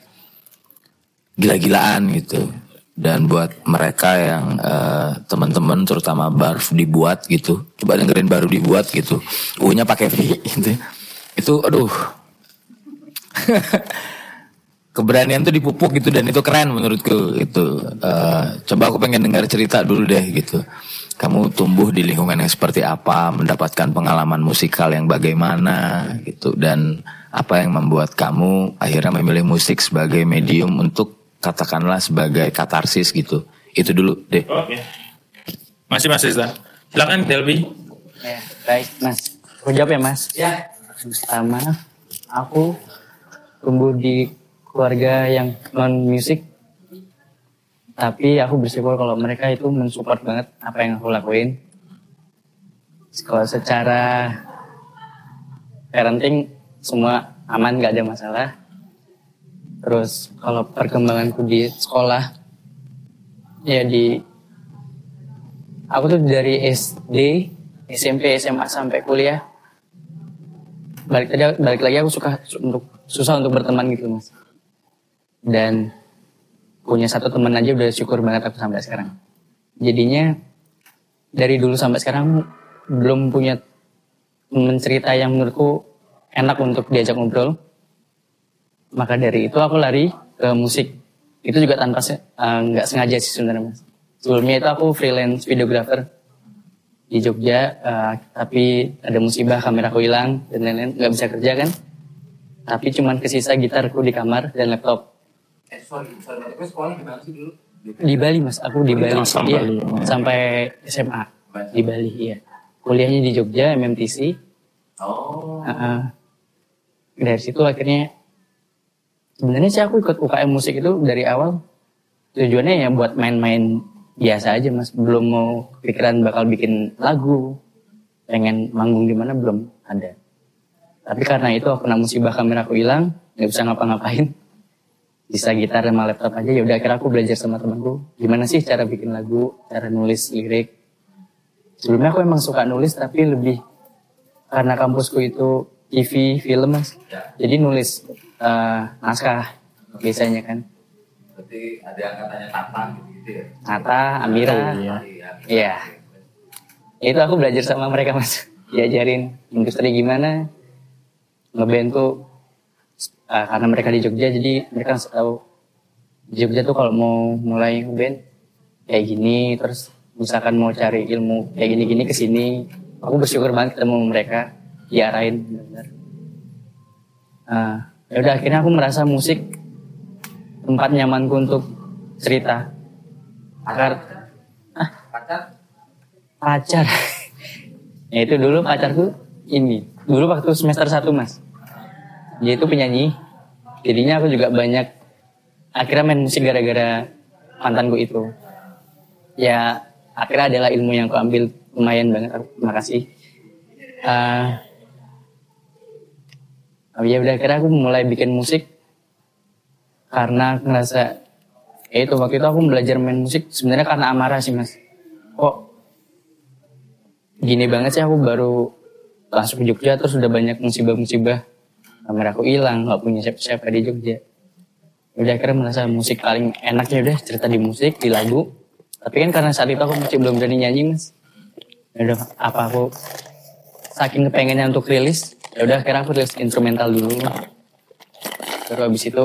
gila-gilaan gitu. Dan buat mereka yang eh, teman-teman terutama Barf dibuat gitu, coba dengerin baru dibuat gitu. U-nya pakai V gitu. Itu aduh. Keberanian tuh dipupuk gitu dan itu keren menurutku itu. Eh, coba aku pengen dengar cerita dulu deh gitu. Kamu tumbuh di lingkungan yang seperti apa, mendapatkan pengalaman musikal yang bagaimana gitu dan apa yang membuat kamu akhirnya memilih musik sebagai medium untuk katakanlah sebagai katarsis gitu. Itu dulu deh. Oke. Masih Mas Rizwan. Silakan Delby. Ya, baik mas. Aku jawab ya mas. Ya. Pertama, aku tumbuh di keluarga yang non musik, tapi aku bersyukur kalau mereka itu mensupport banget apa yang aku lakuin. Kalau secara parenting semua aman nggak ada masalah. Terus kalau perkembanganku di sekolah, ya di aku tuh dari SD, SMP, SMA sampai kuliah. Balik tadi balik lagi aku suka su- untuk susah untuk berteman gitu mas. Dan punya satu teman aja udah syukur banget aku sampai sekarang. Jadinya dari dulu sampai sekarang belum punya teman cerita yang menurutku enak untuk diajak ngobrol. Maka dari itu aku lari ke musik. Itu juga tanpa se- eh, nggak sengaja sih sebenarnya mas. Sebelumnya itu aku freelance videographer di Jogja, eh, tapi ada musibah kameraku hilang dan lain-lain, nggak bisa kerja kan. Tapi cuman kesisa gitarku di kamar dan laptop. Eh, sorry, sorry. Tapi sekolah di mana sih dulu? Di Bali mas, aku di Bali. Sampai Iya, Bali. sampai SMA di Bali, iya. Kuliahnya di Jogja, MMTC. Oh. Heeh. dari situ akhirnya sebenarnya sih aku ikut UKM musik itu dari awal. Tujuannya ya buat main-main biasa aja mas. Belum mau pikiran bakal bikin lagu. Pengen manggung di mana belum ada. Tapi karena itu aku kena musibah kamera aku hilang nggak bisa ngapa-ngapain. Bisa gitar sama laptop aja. Ya udah akhirnya aku belajar sama temanku. Gimana sih cara bikin lagu cara nulis lirik? Sebelumnya aku emang suka nulis tapi lebih karena kampusku itu TV film mas. Jadi nulis eh, naskah biasanya kan. Berarti ada yang katanya tatang gitu ya. Nata Amira. Iya. iya. Itu aku belajar sama mereka mas. Diajarin industri gimana ngeband tuh eh, karena mereka di Jogja jadi mereka tahu. Di Jogja tuh kalau mau mulai ngeband kayak gini terus misalkan mau cari ilmu kayak gini-gini ke sini aku bersyukur banget ketemu mereka diarahin benar-benar Ah, ya udah akhirnya aku merasa musik tempat nyamanku untuk cerita. Akar ah Pacar? pacar. Ya itu dulu pacarku ini. Dulu waktu semester 1 mas. Dia itu penyanyi. Jadinya aku juga banyak akhirnya main musik gara-gara mantanku itu. Ya akhirnya adalah ilmu yang aku ambil. Lumayan banget. Terima kasih. Oh ya udah akhirnya aku mulai bikin musik. Karena ngerasa ya itu waktu itu aku belajar main musik sebenarnya karena amarah sih mas. Kok gini banget sih aku baru langsung ke Jogja terus udah banyak musibah-musibah. Kamera aku hilang nggak punya siapa-siapa di Jogja. Udah akhirnya merasa musik paling enaknya udah cerita di musik di lagu. Tapi kan karena saat itu aku masih belum berani nyanyi mas. Ya udah apa aku saking kepengennya untuk rilis ya udah akhirnya aku rilis instrumental dulu. Baru habis itu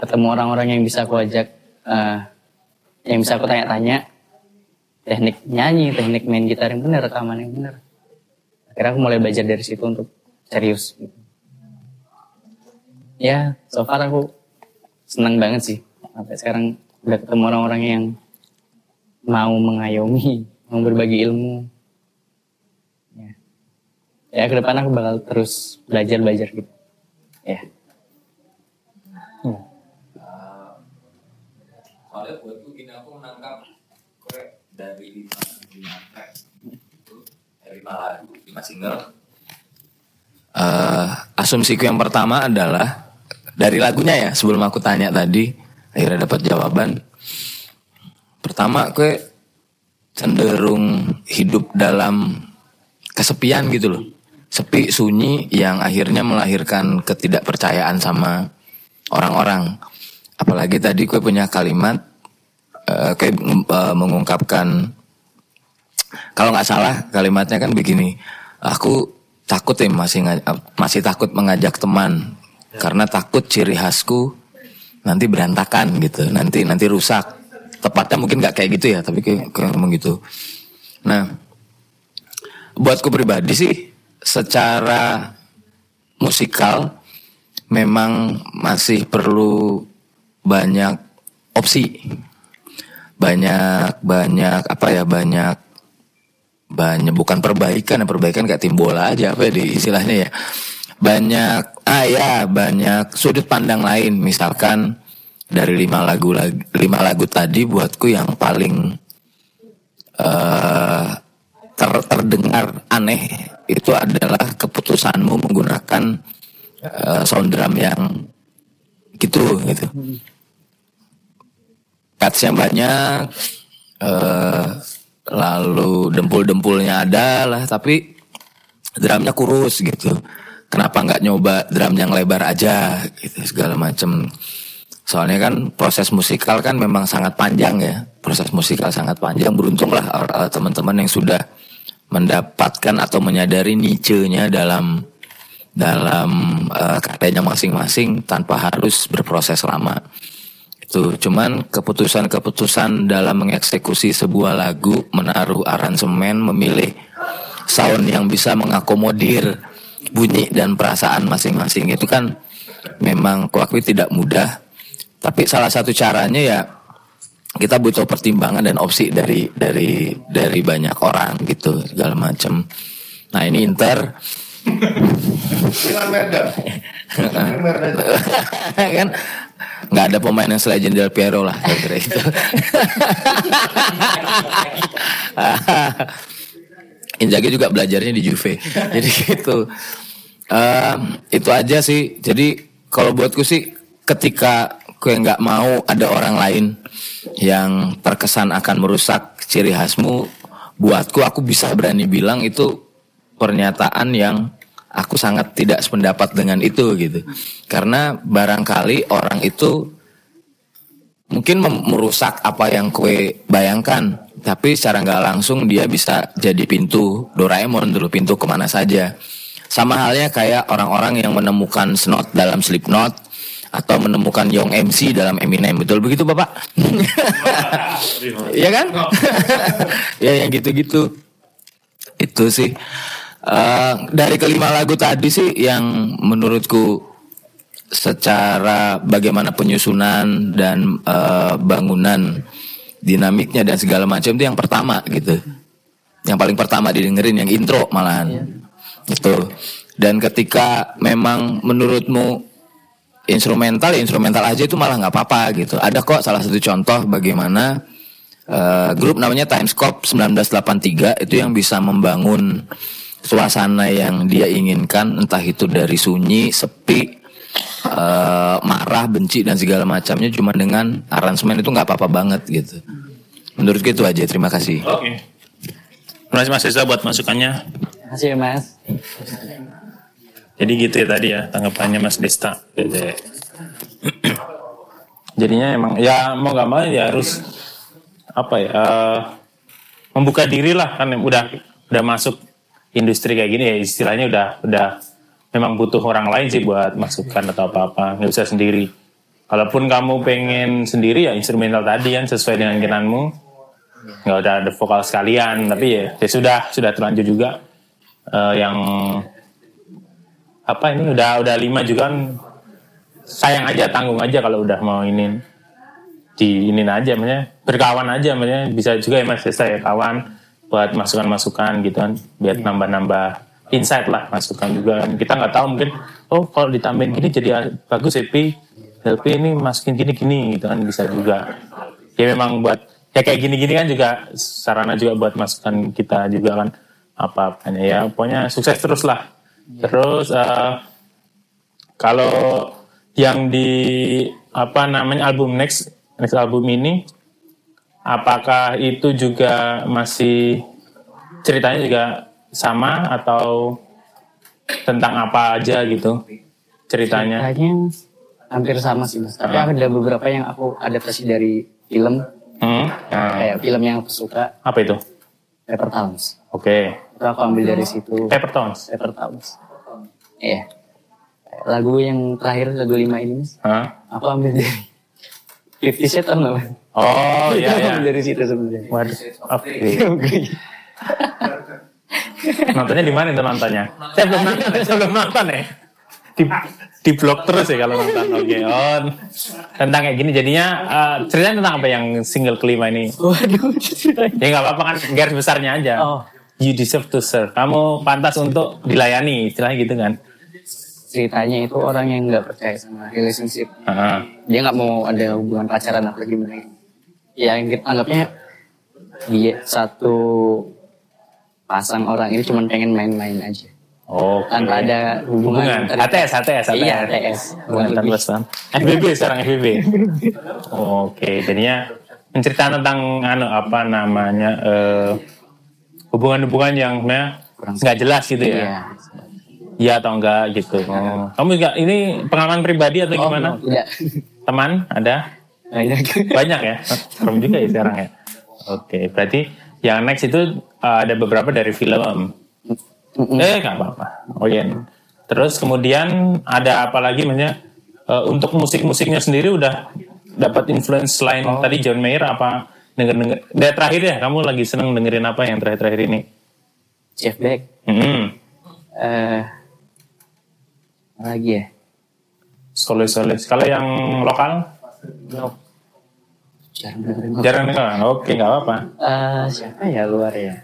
ketemu orang-orang yang bisa aku ajak eh, yang bisa aku tanya-tanya. Teknik nyanyi teknik main gitar yang benar rekaman yang benar akhirnya aku mulai belajar dari situ untuk serius. Ya so far aku senang banget sih. Sampai sekarang udah ketemu orang-orang yang mau mengayomi mau berbagi ilmu ya ke depan aku bakal terus belajar belajar gitu. Ya. Soalnya buatku gini aku menangkap kue dari lima lima track dari lagu lima single. Eh, asumsiku yang pertama adalah dari lagunya ya sebelum aku tanya tadi akhirnya dapat jawaban. Pertama gue cenderung hidup dalam kesepian gitu loh sepi sunyi yang akhirnya melahirkan ketidakpercayaan sama orang-orang. Apalagi tadi gue punya kalimat eh, kayak eh, mengungkapkan kalau nggak salah kalimatnya kan begini aku takut ya masih masih takut mengajak teman karena takut ciri khasku nanti berantakan gitu nanti nanti rusak. Tepatnya mungkin nggak kayak gitu ya tapi kayak, kayak gitu. Nah buatku pribadi sih secara musikal memang masih perlu banyak opsi. Banyak banyak apa ya banyak banyak bukan perbaikan perbaikan kayak tim bola aja apa ya di istilahnya ya. Banyak ah ya banyak sudut pandang lain. Misalkan dari lima lagu lag- lima lagu tadi buatku yang paling eh ter- terdengar aneh itu adalah keputusanmu menggunakan eh, sound drum yang gitu gitu. Cuts-nya banyak eh lalu dempul-dempulnya ada lah tapi drumnya kurus gitu. Kenapa nggak nyoba drum yang lebar aja gitu segala macem. Soalnya kan proses musikal kan memang sangat panjang ya. Proses musikal sangat panjang. Beruntunglah eh, teman-teman yang sudah mendapatkan atau menyadari niche-nya dalam dalam eh, karyanya masing-masing tanpa harus berproses lama. Itu cuman keputusan-keputusan dalam mengeksekusi sebuah lagu menaruh aransemen memilih sound yang bisa mengakomodir bunyi dan perasaan masing-masing. Itu kan memang kuakui tidak mudah. Tapi salah satu caranya ya kita butuh pertimbangan dan opsi dari dari dari banyak orang gitu segala macam nah ini inter. Kan? Nggak ada pemain yang selain Del Piero lah saya kira itu. Inzaghi juga belajarnya di Juve. Jadi gitu. Em, itu aja sih. Jadi kalau buatku sih ketika gue nggak mau ada orang lain yang terkesan akan merusak ciri khasmu. Buatku aku bisa berani bilang itu pernyataan yang aku sangat tidak sependapat dengan itu gitu. Karena barangkali orang itu mungkin merusak apa yang kue bayangkan tapi secara nggak langsung dia bisa jadi pintu Doraemon dulu pintu ke mana saja. Sama halnya kayak orang-orang yang menemukan snot dalam Slipknot atau menemukan Young MC dalam Eminem. Betul begitu bapak? Iya kan? Ya yang gitu-gitu. Itu sih. Eh, dari kelima lagu tadi sih yang menurutku secara bagaimana penyusunan dan eh, bangunan dinamiknya dan segala macam itu yang pertama gitu. Yang paling pertama didengerin yang intro malahan. Itu dan ketika memang menurutmu instrumental ya instrumental aja itu malah nggak apa-apa gitu ada kok salah satu contoh bagaimana eh, grup namanya Timescope 1983 itu yang bisa membangun suasana yang dia inginkan entah itu dari sunyi sepi eh, marah benci dan segala macamnya cuma dengan aransemen itu nggak apa-apa banget gitu menurut itu aja terima kasih Oke. Terima kasih Mas Reza buat masukannya. Makasih ya mas. Jadi gitu ya tadi ya tanggapannya Mas Desta. Jadi, jadinya emang ya mau gak mau ya harus apa ya eh, membuka diri lah kan udah udah masuk industri kayak gini ya istilahnya udah udah memang butuh orang lain sih buat masukan atau apa apa nggak bisa sendiri. Kalaupun kamu pengen sendiri ya instrumental tadi kan sesuai dengan keinginanmu nggak udah ada vokal sekalian tapi ya, ya sudah sudah terlanjur juga Eh, yang apa ini udah udah lima juga kan sayang aja tanggung aja kalau udah mau ini di ini aja maksudnya berkawan aja maksudnya bisa juga ya mas Desta ya kawan buat masukan-masukan gitu kan biar nambah-nambah insight lah masukan juga. Kita nggak tahu mungkin oh kalau ditambahin gini jadi bagus LP LP ini masukin gini-gini gitu kan bisa juga. Ya memang buat ya kayak gini-gini kan juga sarana juga buat masukan kita juga kan apa apanya ya pokoknya sukses terus lah terus eh, kalau yang di apa namanya album next next album ini apakah itu juga masih ceritanya juga sama atau tentang apa aja gitu ceritanya Kayaknya hampir sama sih mas. Tapi ada beberapa yang aku adaptasi dari film, Hmm. Nah, kayak film yang aku suka, apa itu? Paper Towns. Oke. Itu aku ambil dari situ. Paper Towns. Paper Towns. Iya. Lagu yang terakhir lagu lima ini mas, Hah? aku ambil dari Fifty Shades tau nggak? Oh iya Aku iya. ambil dari situ sebenarnya. Waduh. Oke. Nontonnya di mana itu nontonnya? Saya belum nonton, ya, saya belum nonton ya. Di, di blog terus ya kalau nonton. Oke, on. Tentang kayak gini jadinya eh, ceritanya tentang apa yang single kelima ini? Waduh, ceritanya. Ya nggak apa-apa kan garis besarnya aja. Oh. You deserve to serve. Kamu pantas untuk dilayani, istilahnya gitu kan? Ceritanya itu orang yang nggak percaya sama relationship. Ah, Dia nggak mau ada hubungan pacaran apa gimana. Ya yang kita anggapnya dia satu pasang orang ini cuma pengen main-main aja. Oke. Tanpa ada hubungan. Hubungan. HTS, HTS, HTS. Iya, Lebih. tanpa pesan. FBB sekarang FBB. Oke, jadinya menceritakan tentang anu apa namanya eh, hubungan-hubungan yang sebenarnya nggak jelas gitu ya. Iya. Iya atau enggak gitu. Oh. Kamu juga ini pengalaman pribadi atau Oh, gimana? tidak. Teman ada? Banyak. Banyak ya? Serem juga ya sekarang ya. Oke, berarti yang next itu uh, ada beberapa dari film. Eh, nggak apa-apa. Oh iya. Terus kemudian ada apa lagi maksudnya uh, untuk musik-musiknya sendiri udah dapat influence selain tadi John Mayer apa denger denger. Dari terakhir ya, kamu lagi seneng dengerin apa yang terakhir-terakhir ini? Jeff Beck. Hmm. Apa lagi ya? Solis-solis. Kalau yang lokal Jarang dengerin. jarang denger. Oke, nggak apa-apa. Eh, siapa ya luar ya?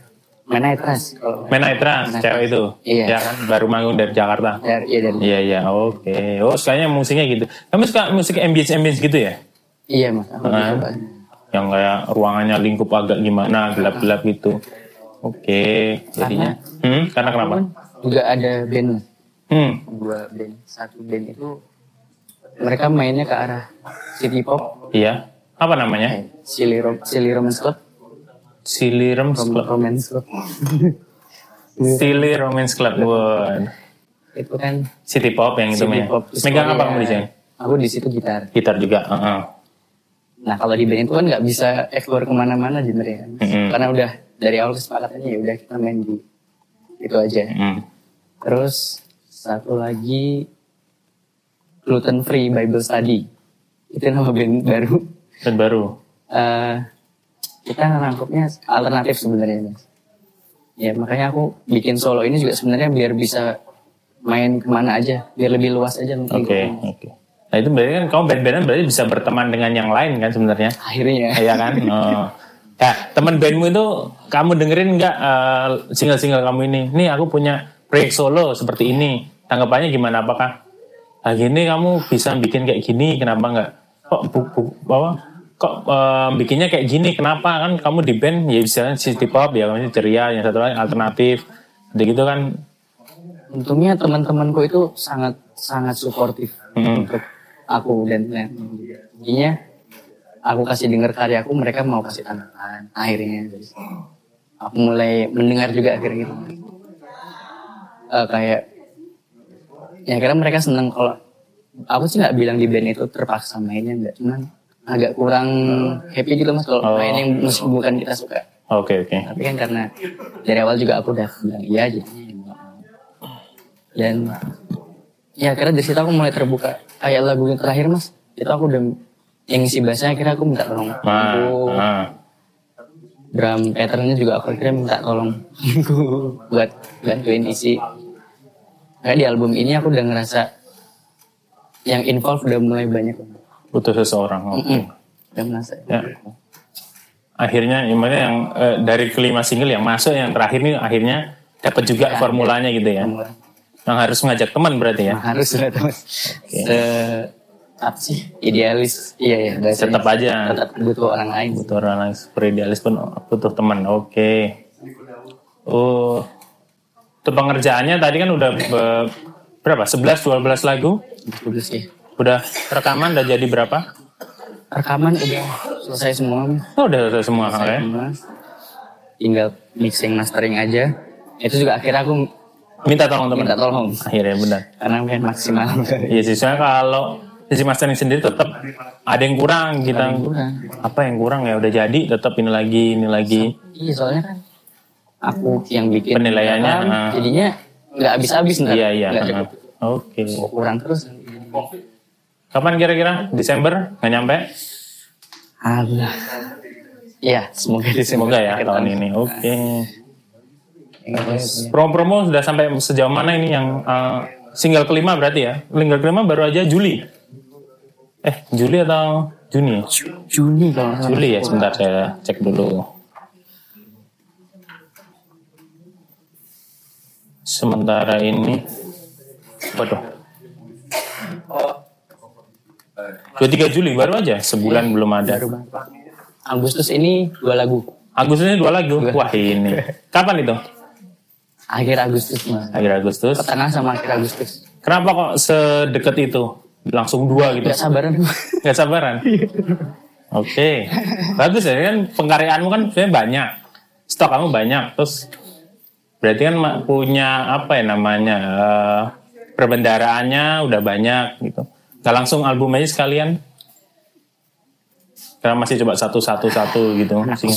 Mana Trust kalau Mena Itra, cewek itu. Iya. Ya kan, baru manggung dari Jakarta. dari iya dari Iya iya oke. Oh sukanya musiknya gitu. Kamu suka musik ambience ambience gitu ya? iya mas aku Ah. Yang kayak ruangannya lingkup agak gimana gelap gelap gitu. Oke. Jadinya. Hmm. Karena kenapa? juga ada band Hmm. dua band satu band itu mereka mainnya ke arah city pop Iya. Apa namanya? Silly, Rom Silly Romance Club Silly Romance Rom Club. Romance Club Silly Romance Club. Wah. itu kan City Pop yang itu ya. pop Megang apa kamu di sini? aku di situ gitar Gitar juga. Heeh. Nah kalau di band itu kan nggak bisa explore ke mana-mana genre kan Mm-mm. karena udah dari awal kesepakatannya ya udah kita main di itu aja Hmm. terus satu lagi gluten free Bible study itu nama band baru Dan baru. eh kita ngerangkupnya alternatif sebenarnya mas. Ya makanya aku bikin solo ini juga sebenarnya biar bisa main ke mana aja, biar lebih luas aja Oke mungkin. oke. Nah itu berarti kan kamu band-bandan berarti bisa berteman dengan yang lain kan sebenarnya? Akhirnya Iya kan? Oh. Nah, teman bandmu itu kamu dengerin nggak eh, single-single kamu ini? Nih aku punya proyek solo seperti ini. Tanggapannya gimana? Apakah ah gini kamu bisa bikin kayak gini? Kenapa nggak? Kok bu, bu- apa? Kok eh, bikinnya kayak gini? Kenapa kan kamu di band ya bisa city pop ya kamu ceria, yang satu lagi alternatif. Gitu kan? untungnya teman-temanku itu sangat sangat suportif Mm-mm. untuk aku dan jadinya aku kasih dengar karyaku mereka mau kasih tanggapan. Akhirnya jadi aku mulai mendengar juga akhirnya gitu. Eh, kayak ya karena mereka seneng kalau aku sih nggak bilang di band itu terpaksa mainnya nggak cuman agak kurang happy gitu mas kalau Oh. main yang musik bukan kita suka. Oke oke. tapi kan karena dari awal juga aku udah bilang iya aja dan ya karena dari situ aku mulai terbuka kayak lagu yang terakhir mas itu aku udah yang isi bahasanya akhirnya aku minta tolong Nah, aku nah. drum patternnya juga aku akhirnya minta tolong buat bantuin isi kayak di album ini aku udah ngerasa yang involved udah mulai banyak butuh seseorang. Oke. Udah merasa Ya. Akhirnya gimana yang eh, dari kelima single yang masuk yang terakhir nih akhirnya dapat juga Ya, formulanya gitu ya. Formula. Yang harus ngajak teman berarti ya. Harus lah teman Se apa sih idealis iya ya. Tetap aja. tetap butuh orang lain Butuh orang yang super idealis pun butuh teman. Oke. Oh. Itu pengerjaannya tadi kan udah be- berapa? 11 12 lagu. bagus sih Udah rekaman udah jadi berapa? rekaman udah selesai semua. Oh, udah selesai semua Kang, ya. semua tinggal mixing mastering aja itu juga akhirnya aku Minta tolong teman. minta tolong Akhirnya benar. karena pengen maksimal Iya sih, soalnya kalau sisi mastering sendiri tetap ada yang kurang kita yang kurang. apa yang kurang ya udah jadi tetap ini lagi ini lagi Iya soalnya kan aku yang bikin Penilaiannya, kan, ah. jadinya nggak habis-habis ntar. iya iya oke kurang terus. kapan kira-kira Desember nggak nyampe Allah. Iya, semoga semoga ya tahun ini oke promo-promo sudah sampai sejauh mana ini yang eh, single kelima berarti ya? Single kelima baru aja Juli. Eh Juli atau Juni? Juni kalau. Juli ya sebentar saya cek dulu. Sementara ini waduh. 23 Juli baru aja? Sebulan belum ada. Agustus ini dua lagu. Agustusnya dua lagu? Wah ini. Kapan itu Akhir Agustus mas. akhir Agustus. Tengah sama akhir Agustus. kenapa kok sedekat itu? Langsung dua gitu. Gak sabaran. nggak sabaran? Oke. Bagus ya kan pengkaryaanmu kan sebenarnya banyak. Stok kamu banyak. Terus berarti kan punya apa ya namanya eh, perbendaraannya udah banyak gitu. Nggak langsung album aja sekalian? Karena masih coba satu satu satu gitu masih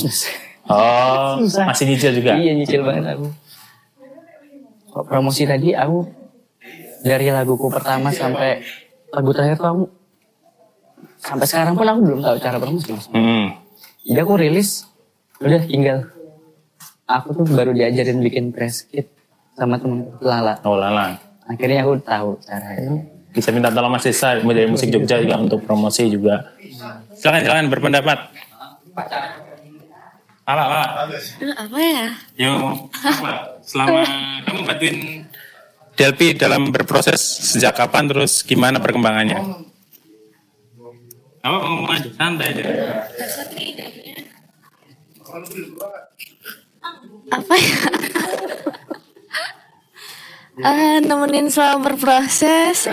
oh masih nyicil juga? Iya nyicil banget aku. Kok promosi tadi aku dari laguku pertama sampai lagu terakhir tuh aku sampai sekarang pun aku belum tahu cara promosi mas. Hmm. Jadi aku rilis udah tinggal aku tuh baru diajarin bikin press kit sama temen Lala. oh lala Akhirnya aku tahu caranya. bisa minta tolong Mas Desa dari musik Jogja juga untuk promosi juga silakan silakan berpendapat Lala, Lala. apa ya Yuk, apa? Selama kamu bantuin Delpi dalam berproses sejak kapan terus gimana perkembangannya? Apa ngomong aja santai aja. apa ya Eh, nemenin selama berproses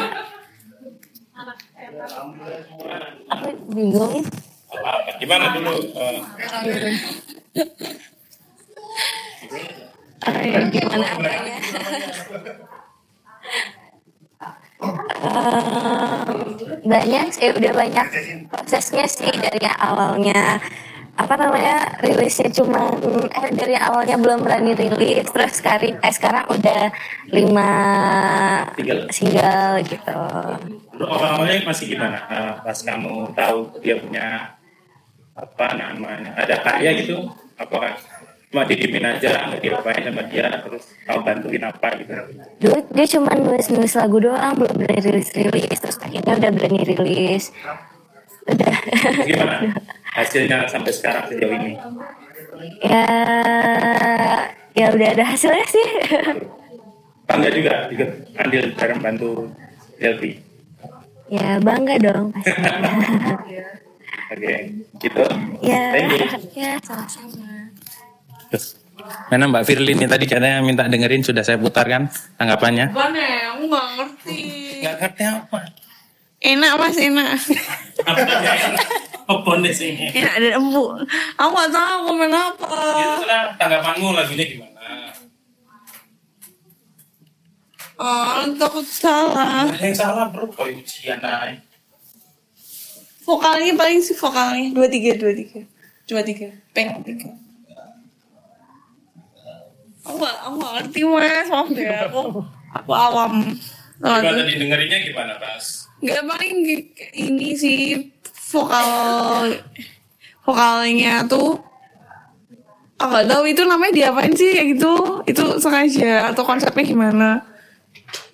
aku bingung Apa, gimana dulu? eh, Eh, gimana apanya Em, banyak sih udah banyak prosesnya sih dari yang awalnya apa namanya rilisnya cuma eh dari awalnya belum berani rilis terus sekarang eh sekarang udah lima Single. single gitu awalnya masih gimana? Eh, pas kamu tahu dia punya apa namanya ada karya gitu? Apakah cuma didimin aja nggak diapain sama dia terus kamu bantuin apa gitu? dulu dia cuma nulis nulis lagu doang belum berani rilis rilis terus akhirnya udah berani rilis udah gimana hasilnya sampai sekarang sejauh ini? ya ya udah ada hasilnya sih Bangga juga ikut andil dalam bantu Delpi. ya bangga dong pasti Oke, gitu. ya ya sama-sama Mana Mbak Firly ini tadi katanya minta dengerin sudah saya putarkan tanggapannya. Bukan ya, aku gak ngerti. Nggak ngerti apa. Enak mas, enak. Apa nih sini? Enak dan empuk. Aku gak tahu komen apa. Itu lah tanggapanmu lagunya gimana? Oh, takut salah. Ada yang salah bro, kok ujian aja. Vokalnya paling sih vokalnya. Dua tiga, dua tiga. Dua tiga. Peng tiga. Aku gak, aku gak ngerti mas, maaf deh aku. Aku awam. Gimana Lagu. tadi dengerinnya gimana Pas? Gak paling ini sih vokal vokalnya tuh aku gak tahu itu namanya diapain sih kayak gitu. Itu sengaja atau konsepnya gimana?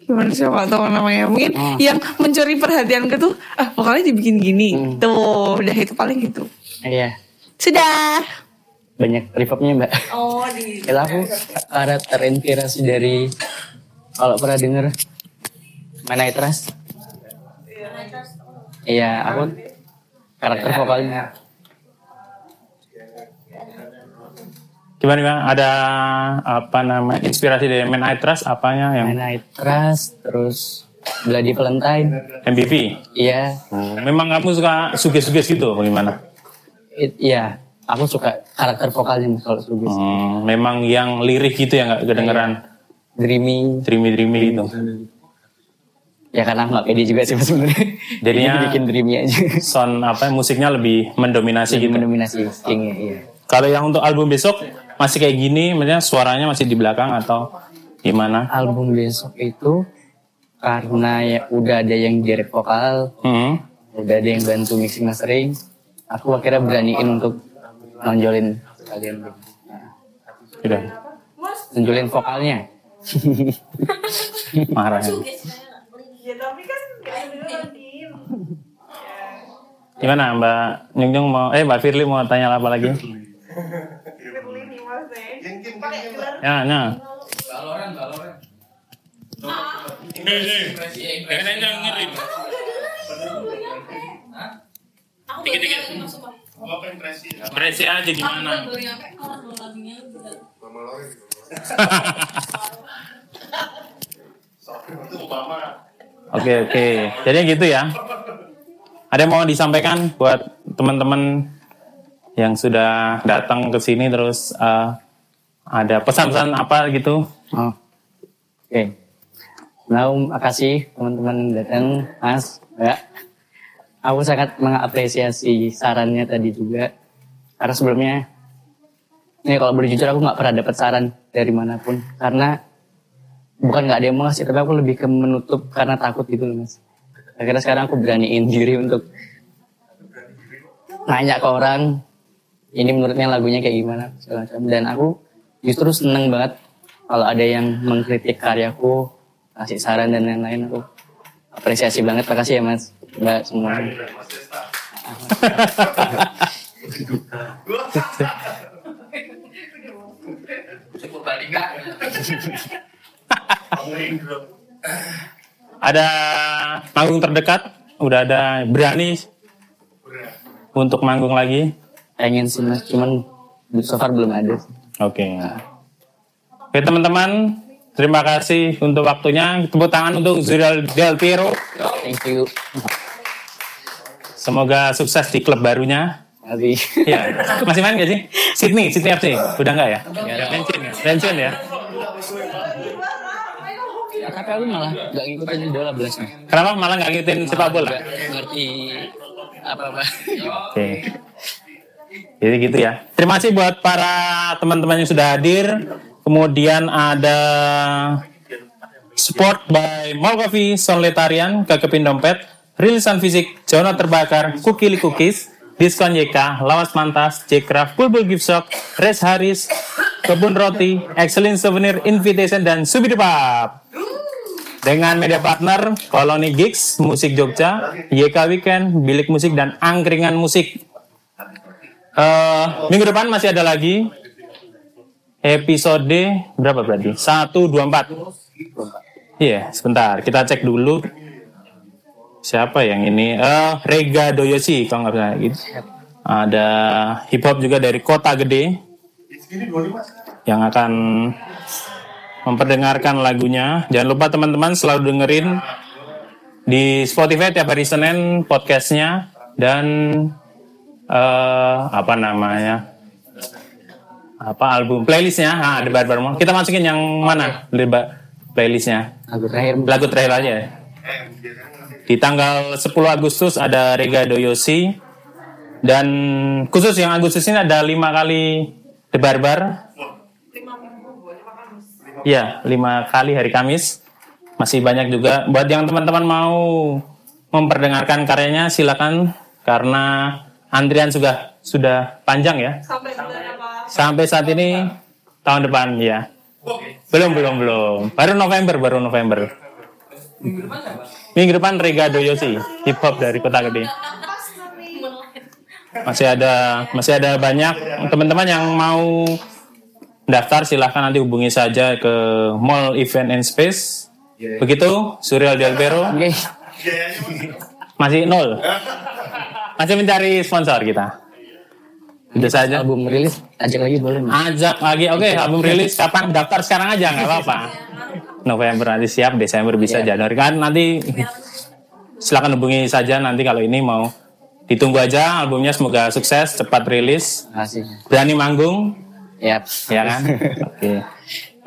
Gimana sih gak tahu namanya. Mungkin yang mencuri perhatian ke tuh ah vokalnya dibikin gini. Tuh udah itu paling gitu. Iya, sudah banyak reverbnya mbak. oh di Kalau aku ada terinspirasi dari kalau pernah denger Mana Trust? Iya, aku karakter vokalnya. Gimana Bang? Ada apa nama inspirasi dari Man I Trust apanya yang Mana I Trust, terus Bloody Valentine. MVP? Iya, Memang kamu suka suges-suges gitu bagaimana? iya. Aku suka karakter vokalnya kalau Sugis. Hmm, memang yang lirik gitu ya nggak kedengeran Dreamy. dreamy-dreamy gitu. Ya karena nggak pede juga sih sebenarnya. Jadinya- Jadi bikin dreamy aja. Sound apa musiknya lebih mendominasi Jadi gitu. mendominasi Stingnya, iya. Kalau yang untuk album besok masih kayak gini, maksudnya suaranya masih di belakang atau gimana? Album besok itu karena ya udah ada yang direct vokal, Hmm. udah ada yang bantu mixing mastering, aku akhirnya beraniin untuk nonjolin kalian. Nah, Udah. nonjolin vokalnya. Marah. ya. Ya tapi kan dengerin. Gimana Mbak Nyung Nyung mau, eh Mbak Firly mau tanya apa lagi? Ya, nah. Baloran, baloran. Impresi aja gimana? Oke oke, jadi gitu ya. Ada yang mau disampaikan buat teman-teman yang sudah datang ke sini terus eh, ada pesan-pesan apa gitu? Oh. Oke. Nah, makasih teman-teman datang, Mas. Ya. Aku sangat mengapresiasi sarannya tadi juga. Karena sebelumnya, ini kalau boleh jujur aku nggak pernah dapat saran dari mana pun. Karena bukan nggak ada yang mau ngasih, tapi aku lebih ke menutup karena takut gitu loh, Mas. Akhirnya sekarang aku beraniin diri untuk nanya ke orang, ini menurutnya lagunya kayak gimana segala macam. Dan aku justru seneng banget kalau ada yang mengkritik karyaku, kasih saran dan lain-lain aku apresiasi banget. Makasih ya Mas, Mbak semua. Ada manggung terdekat? Udah ada berani untuk manggung lagi? Pengen sih Mas, cuman so far belum ada. Oke. Oke teman-teman, terima kasih untuk waktunya. Tepuk tangan untuk Zuriel Del Piero. Thank you. Semoga sukses di klub barunya. Tapi Ya, masih main gak sih? Sydney, Sydney FC. Udah enggak ya? Pensiun ya? Pensiun ya? tapi aku malah gak ngikutin bola belas Mas. Kenapa malah nggak ngikutin sepak bola? Gak ngerti apa-apa. Oke. Jadi gitu ya. Terima kasih buat para teman-teman yang sudah hadir. Kemudian ada support by Mall Coffee, Sonletarian, Kekepin Dompet, Rilisan Fisik, Zona Terbakar, Kukili Cookies, Diskon YK, Lawas Mantas, J-Craft, Bulbul Gift Shop, Res Haris, Kebun Roti, Excellent Souvenir Invitation, dan Subidipap. Dengan media partner Koloni Gigs, Musik Jogja, YK Weekend, Bilik Musik, dan Angkringan Musik. Eh, minggu depan masih ada lagi episode berapa berarti? 1, 2, 4. Iya, sebentar. Kita cek dulu. Siapa yang ini? Eh, Rega Doyoshi, kalau nggak salah. Gitu. Ada hip hop juga dari Kota Gede yang akan memperdengarkan lagunya. Jangan lupa teman-teman selalu dengerin di Spotify tiap hari Senin podcastnya dan eh apa namanya apa album playlistnya ah ada baru kita masukin yang mana Leba- playlistnya Lagu terakhir lagu terakhir aja ya. Di tanggal 10 Agustus ada Rega Doyosi. Dan khusus yang Agustus ini ada lima kali debarbar ya lima kali hari Kamis. Masih banyak juga. Buat yang teman-teman mau memperdengarkan karyanya silakan. Karena antrian sudah sudah panjang ya. Sampai bulan apa? sampai saat ini tahun depan ya belum belum belum. Baru November baru November. Minggu depan Rega Doyosi hip hop dari Kota Gede masih ada masih ada banyak teman-teman yang mau daftar silahkan nanti hubungi saja ke Mall Event and Space begitu Surreal Del Vero Oke. masih nol masih mencari sponsor kita itu saja Album rilis ajak lagi boleh? Ajak lagi, oke album rilis kapan? Daftar sekarang aja nggak apa-apa. November nanti siap, Desember bisa, Januari. Kan nanti silakan hubungi saja nanti kalau ini mau. Ditunggu aja albumnya semoga sukses cepat rilis. Makasih. berani manggung. Yap. ya kan? Oke.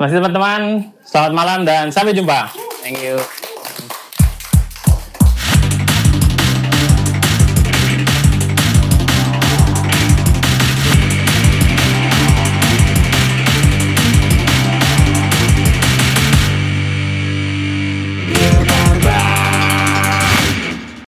Masih teman-teman. Selamat malam dan sampai jumpa. Thank you.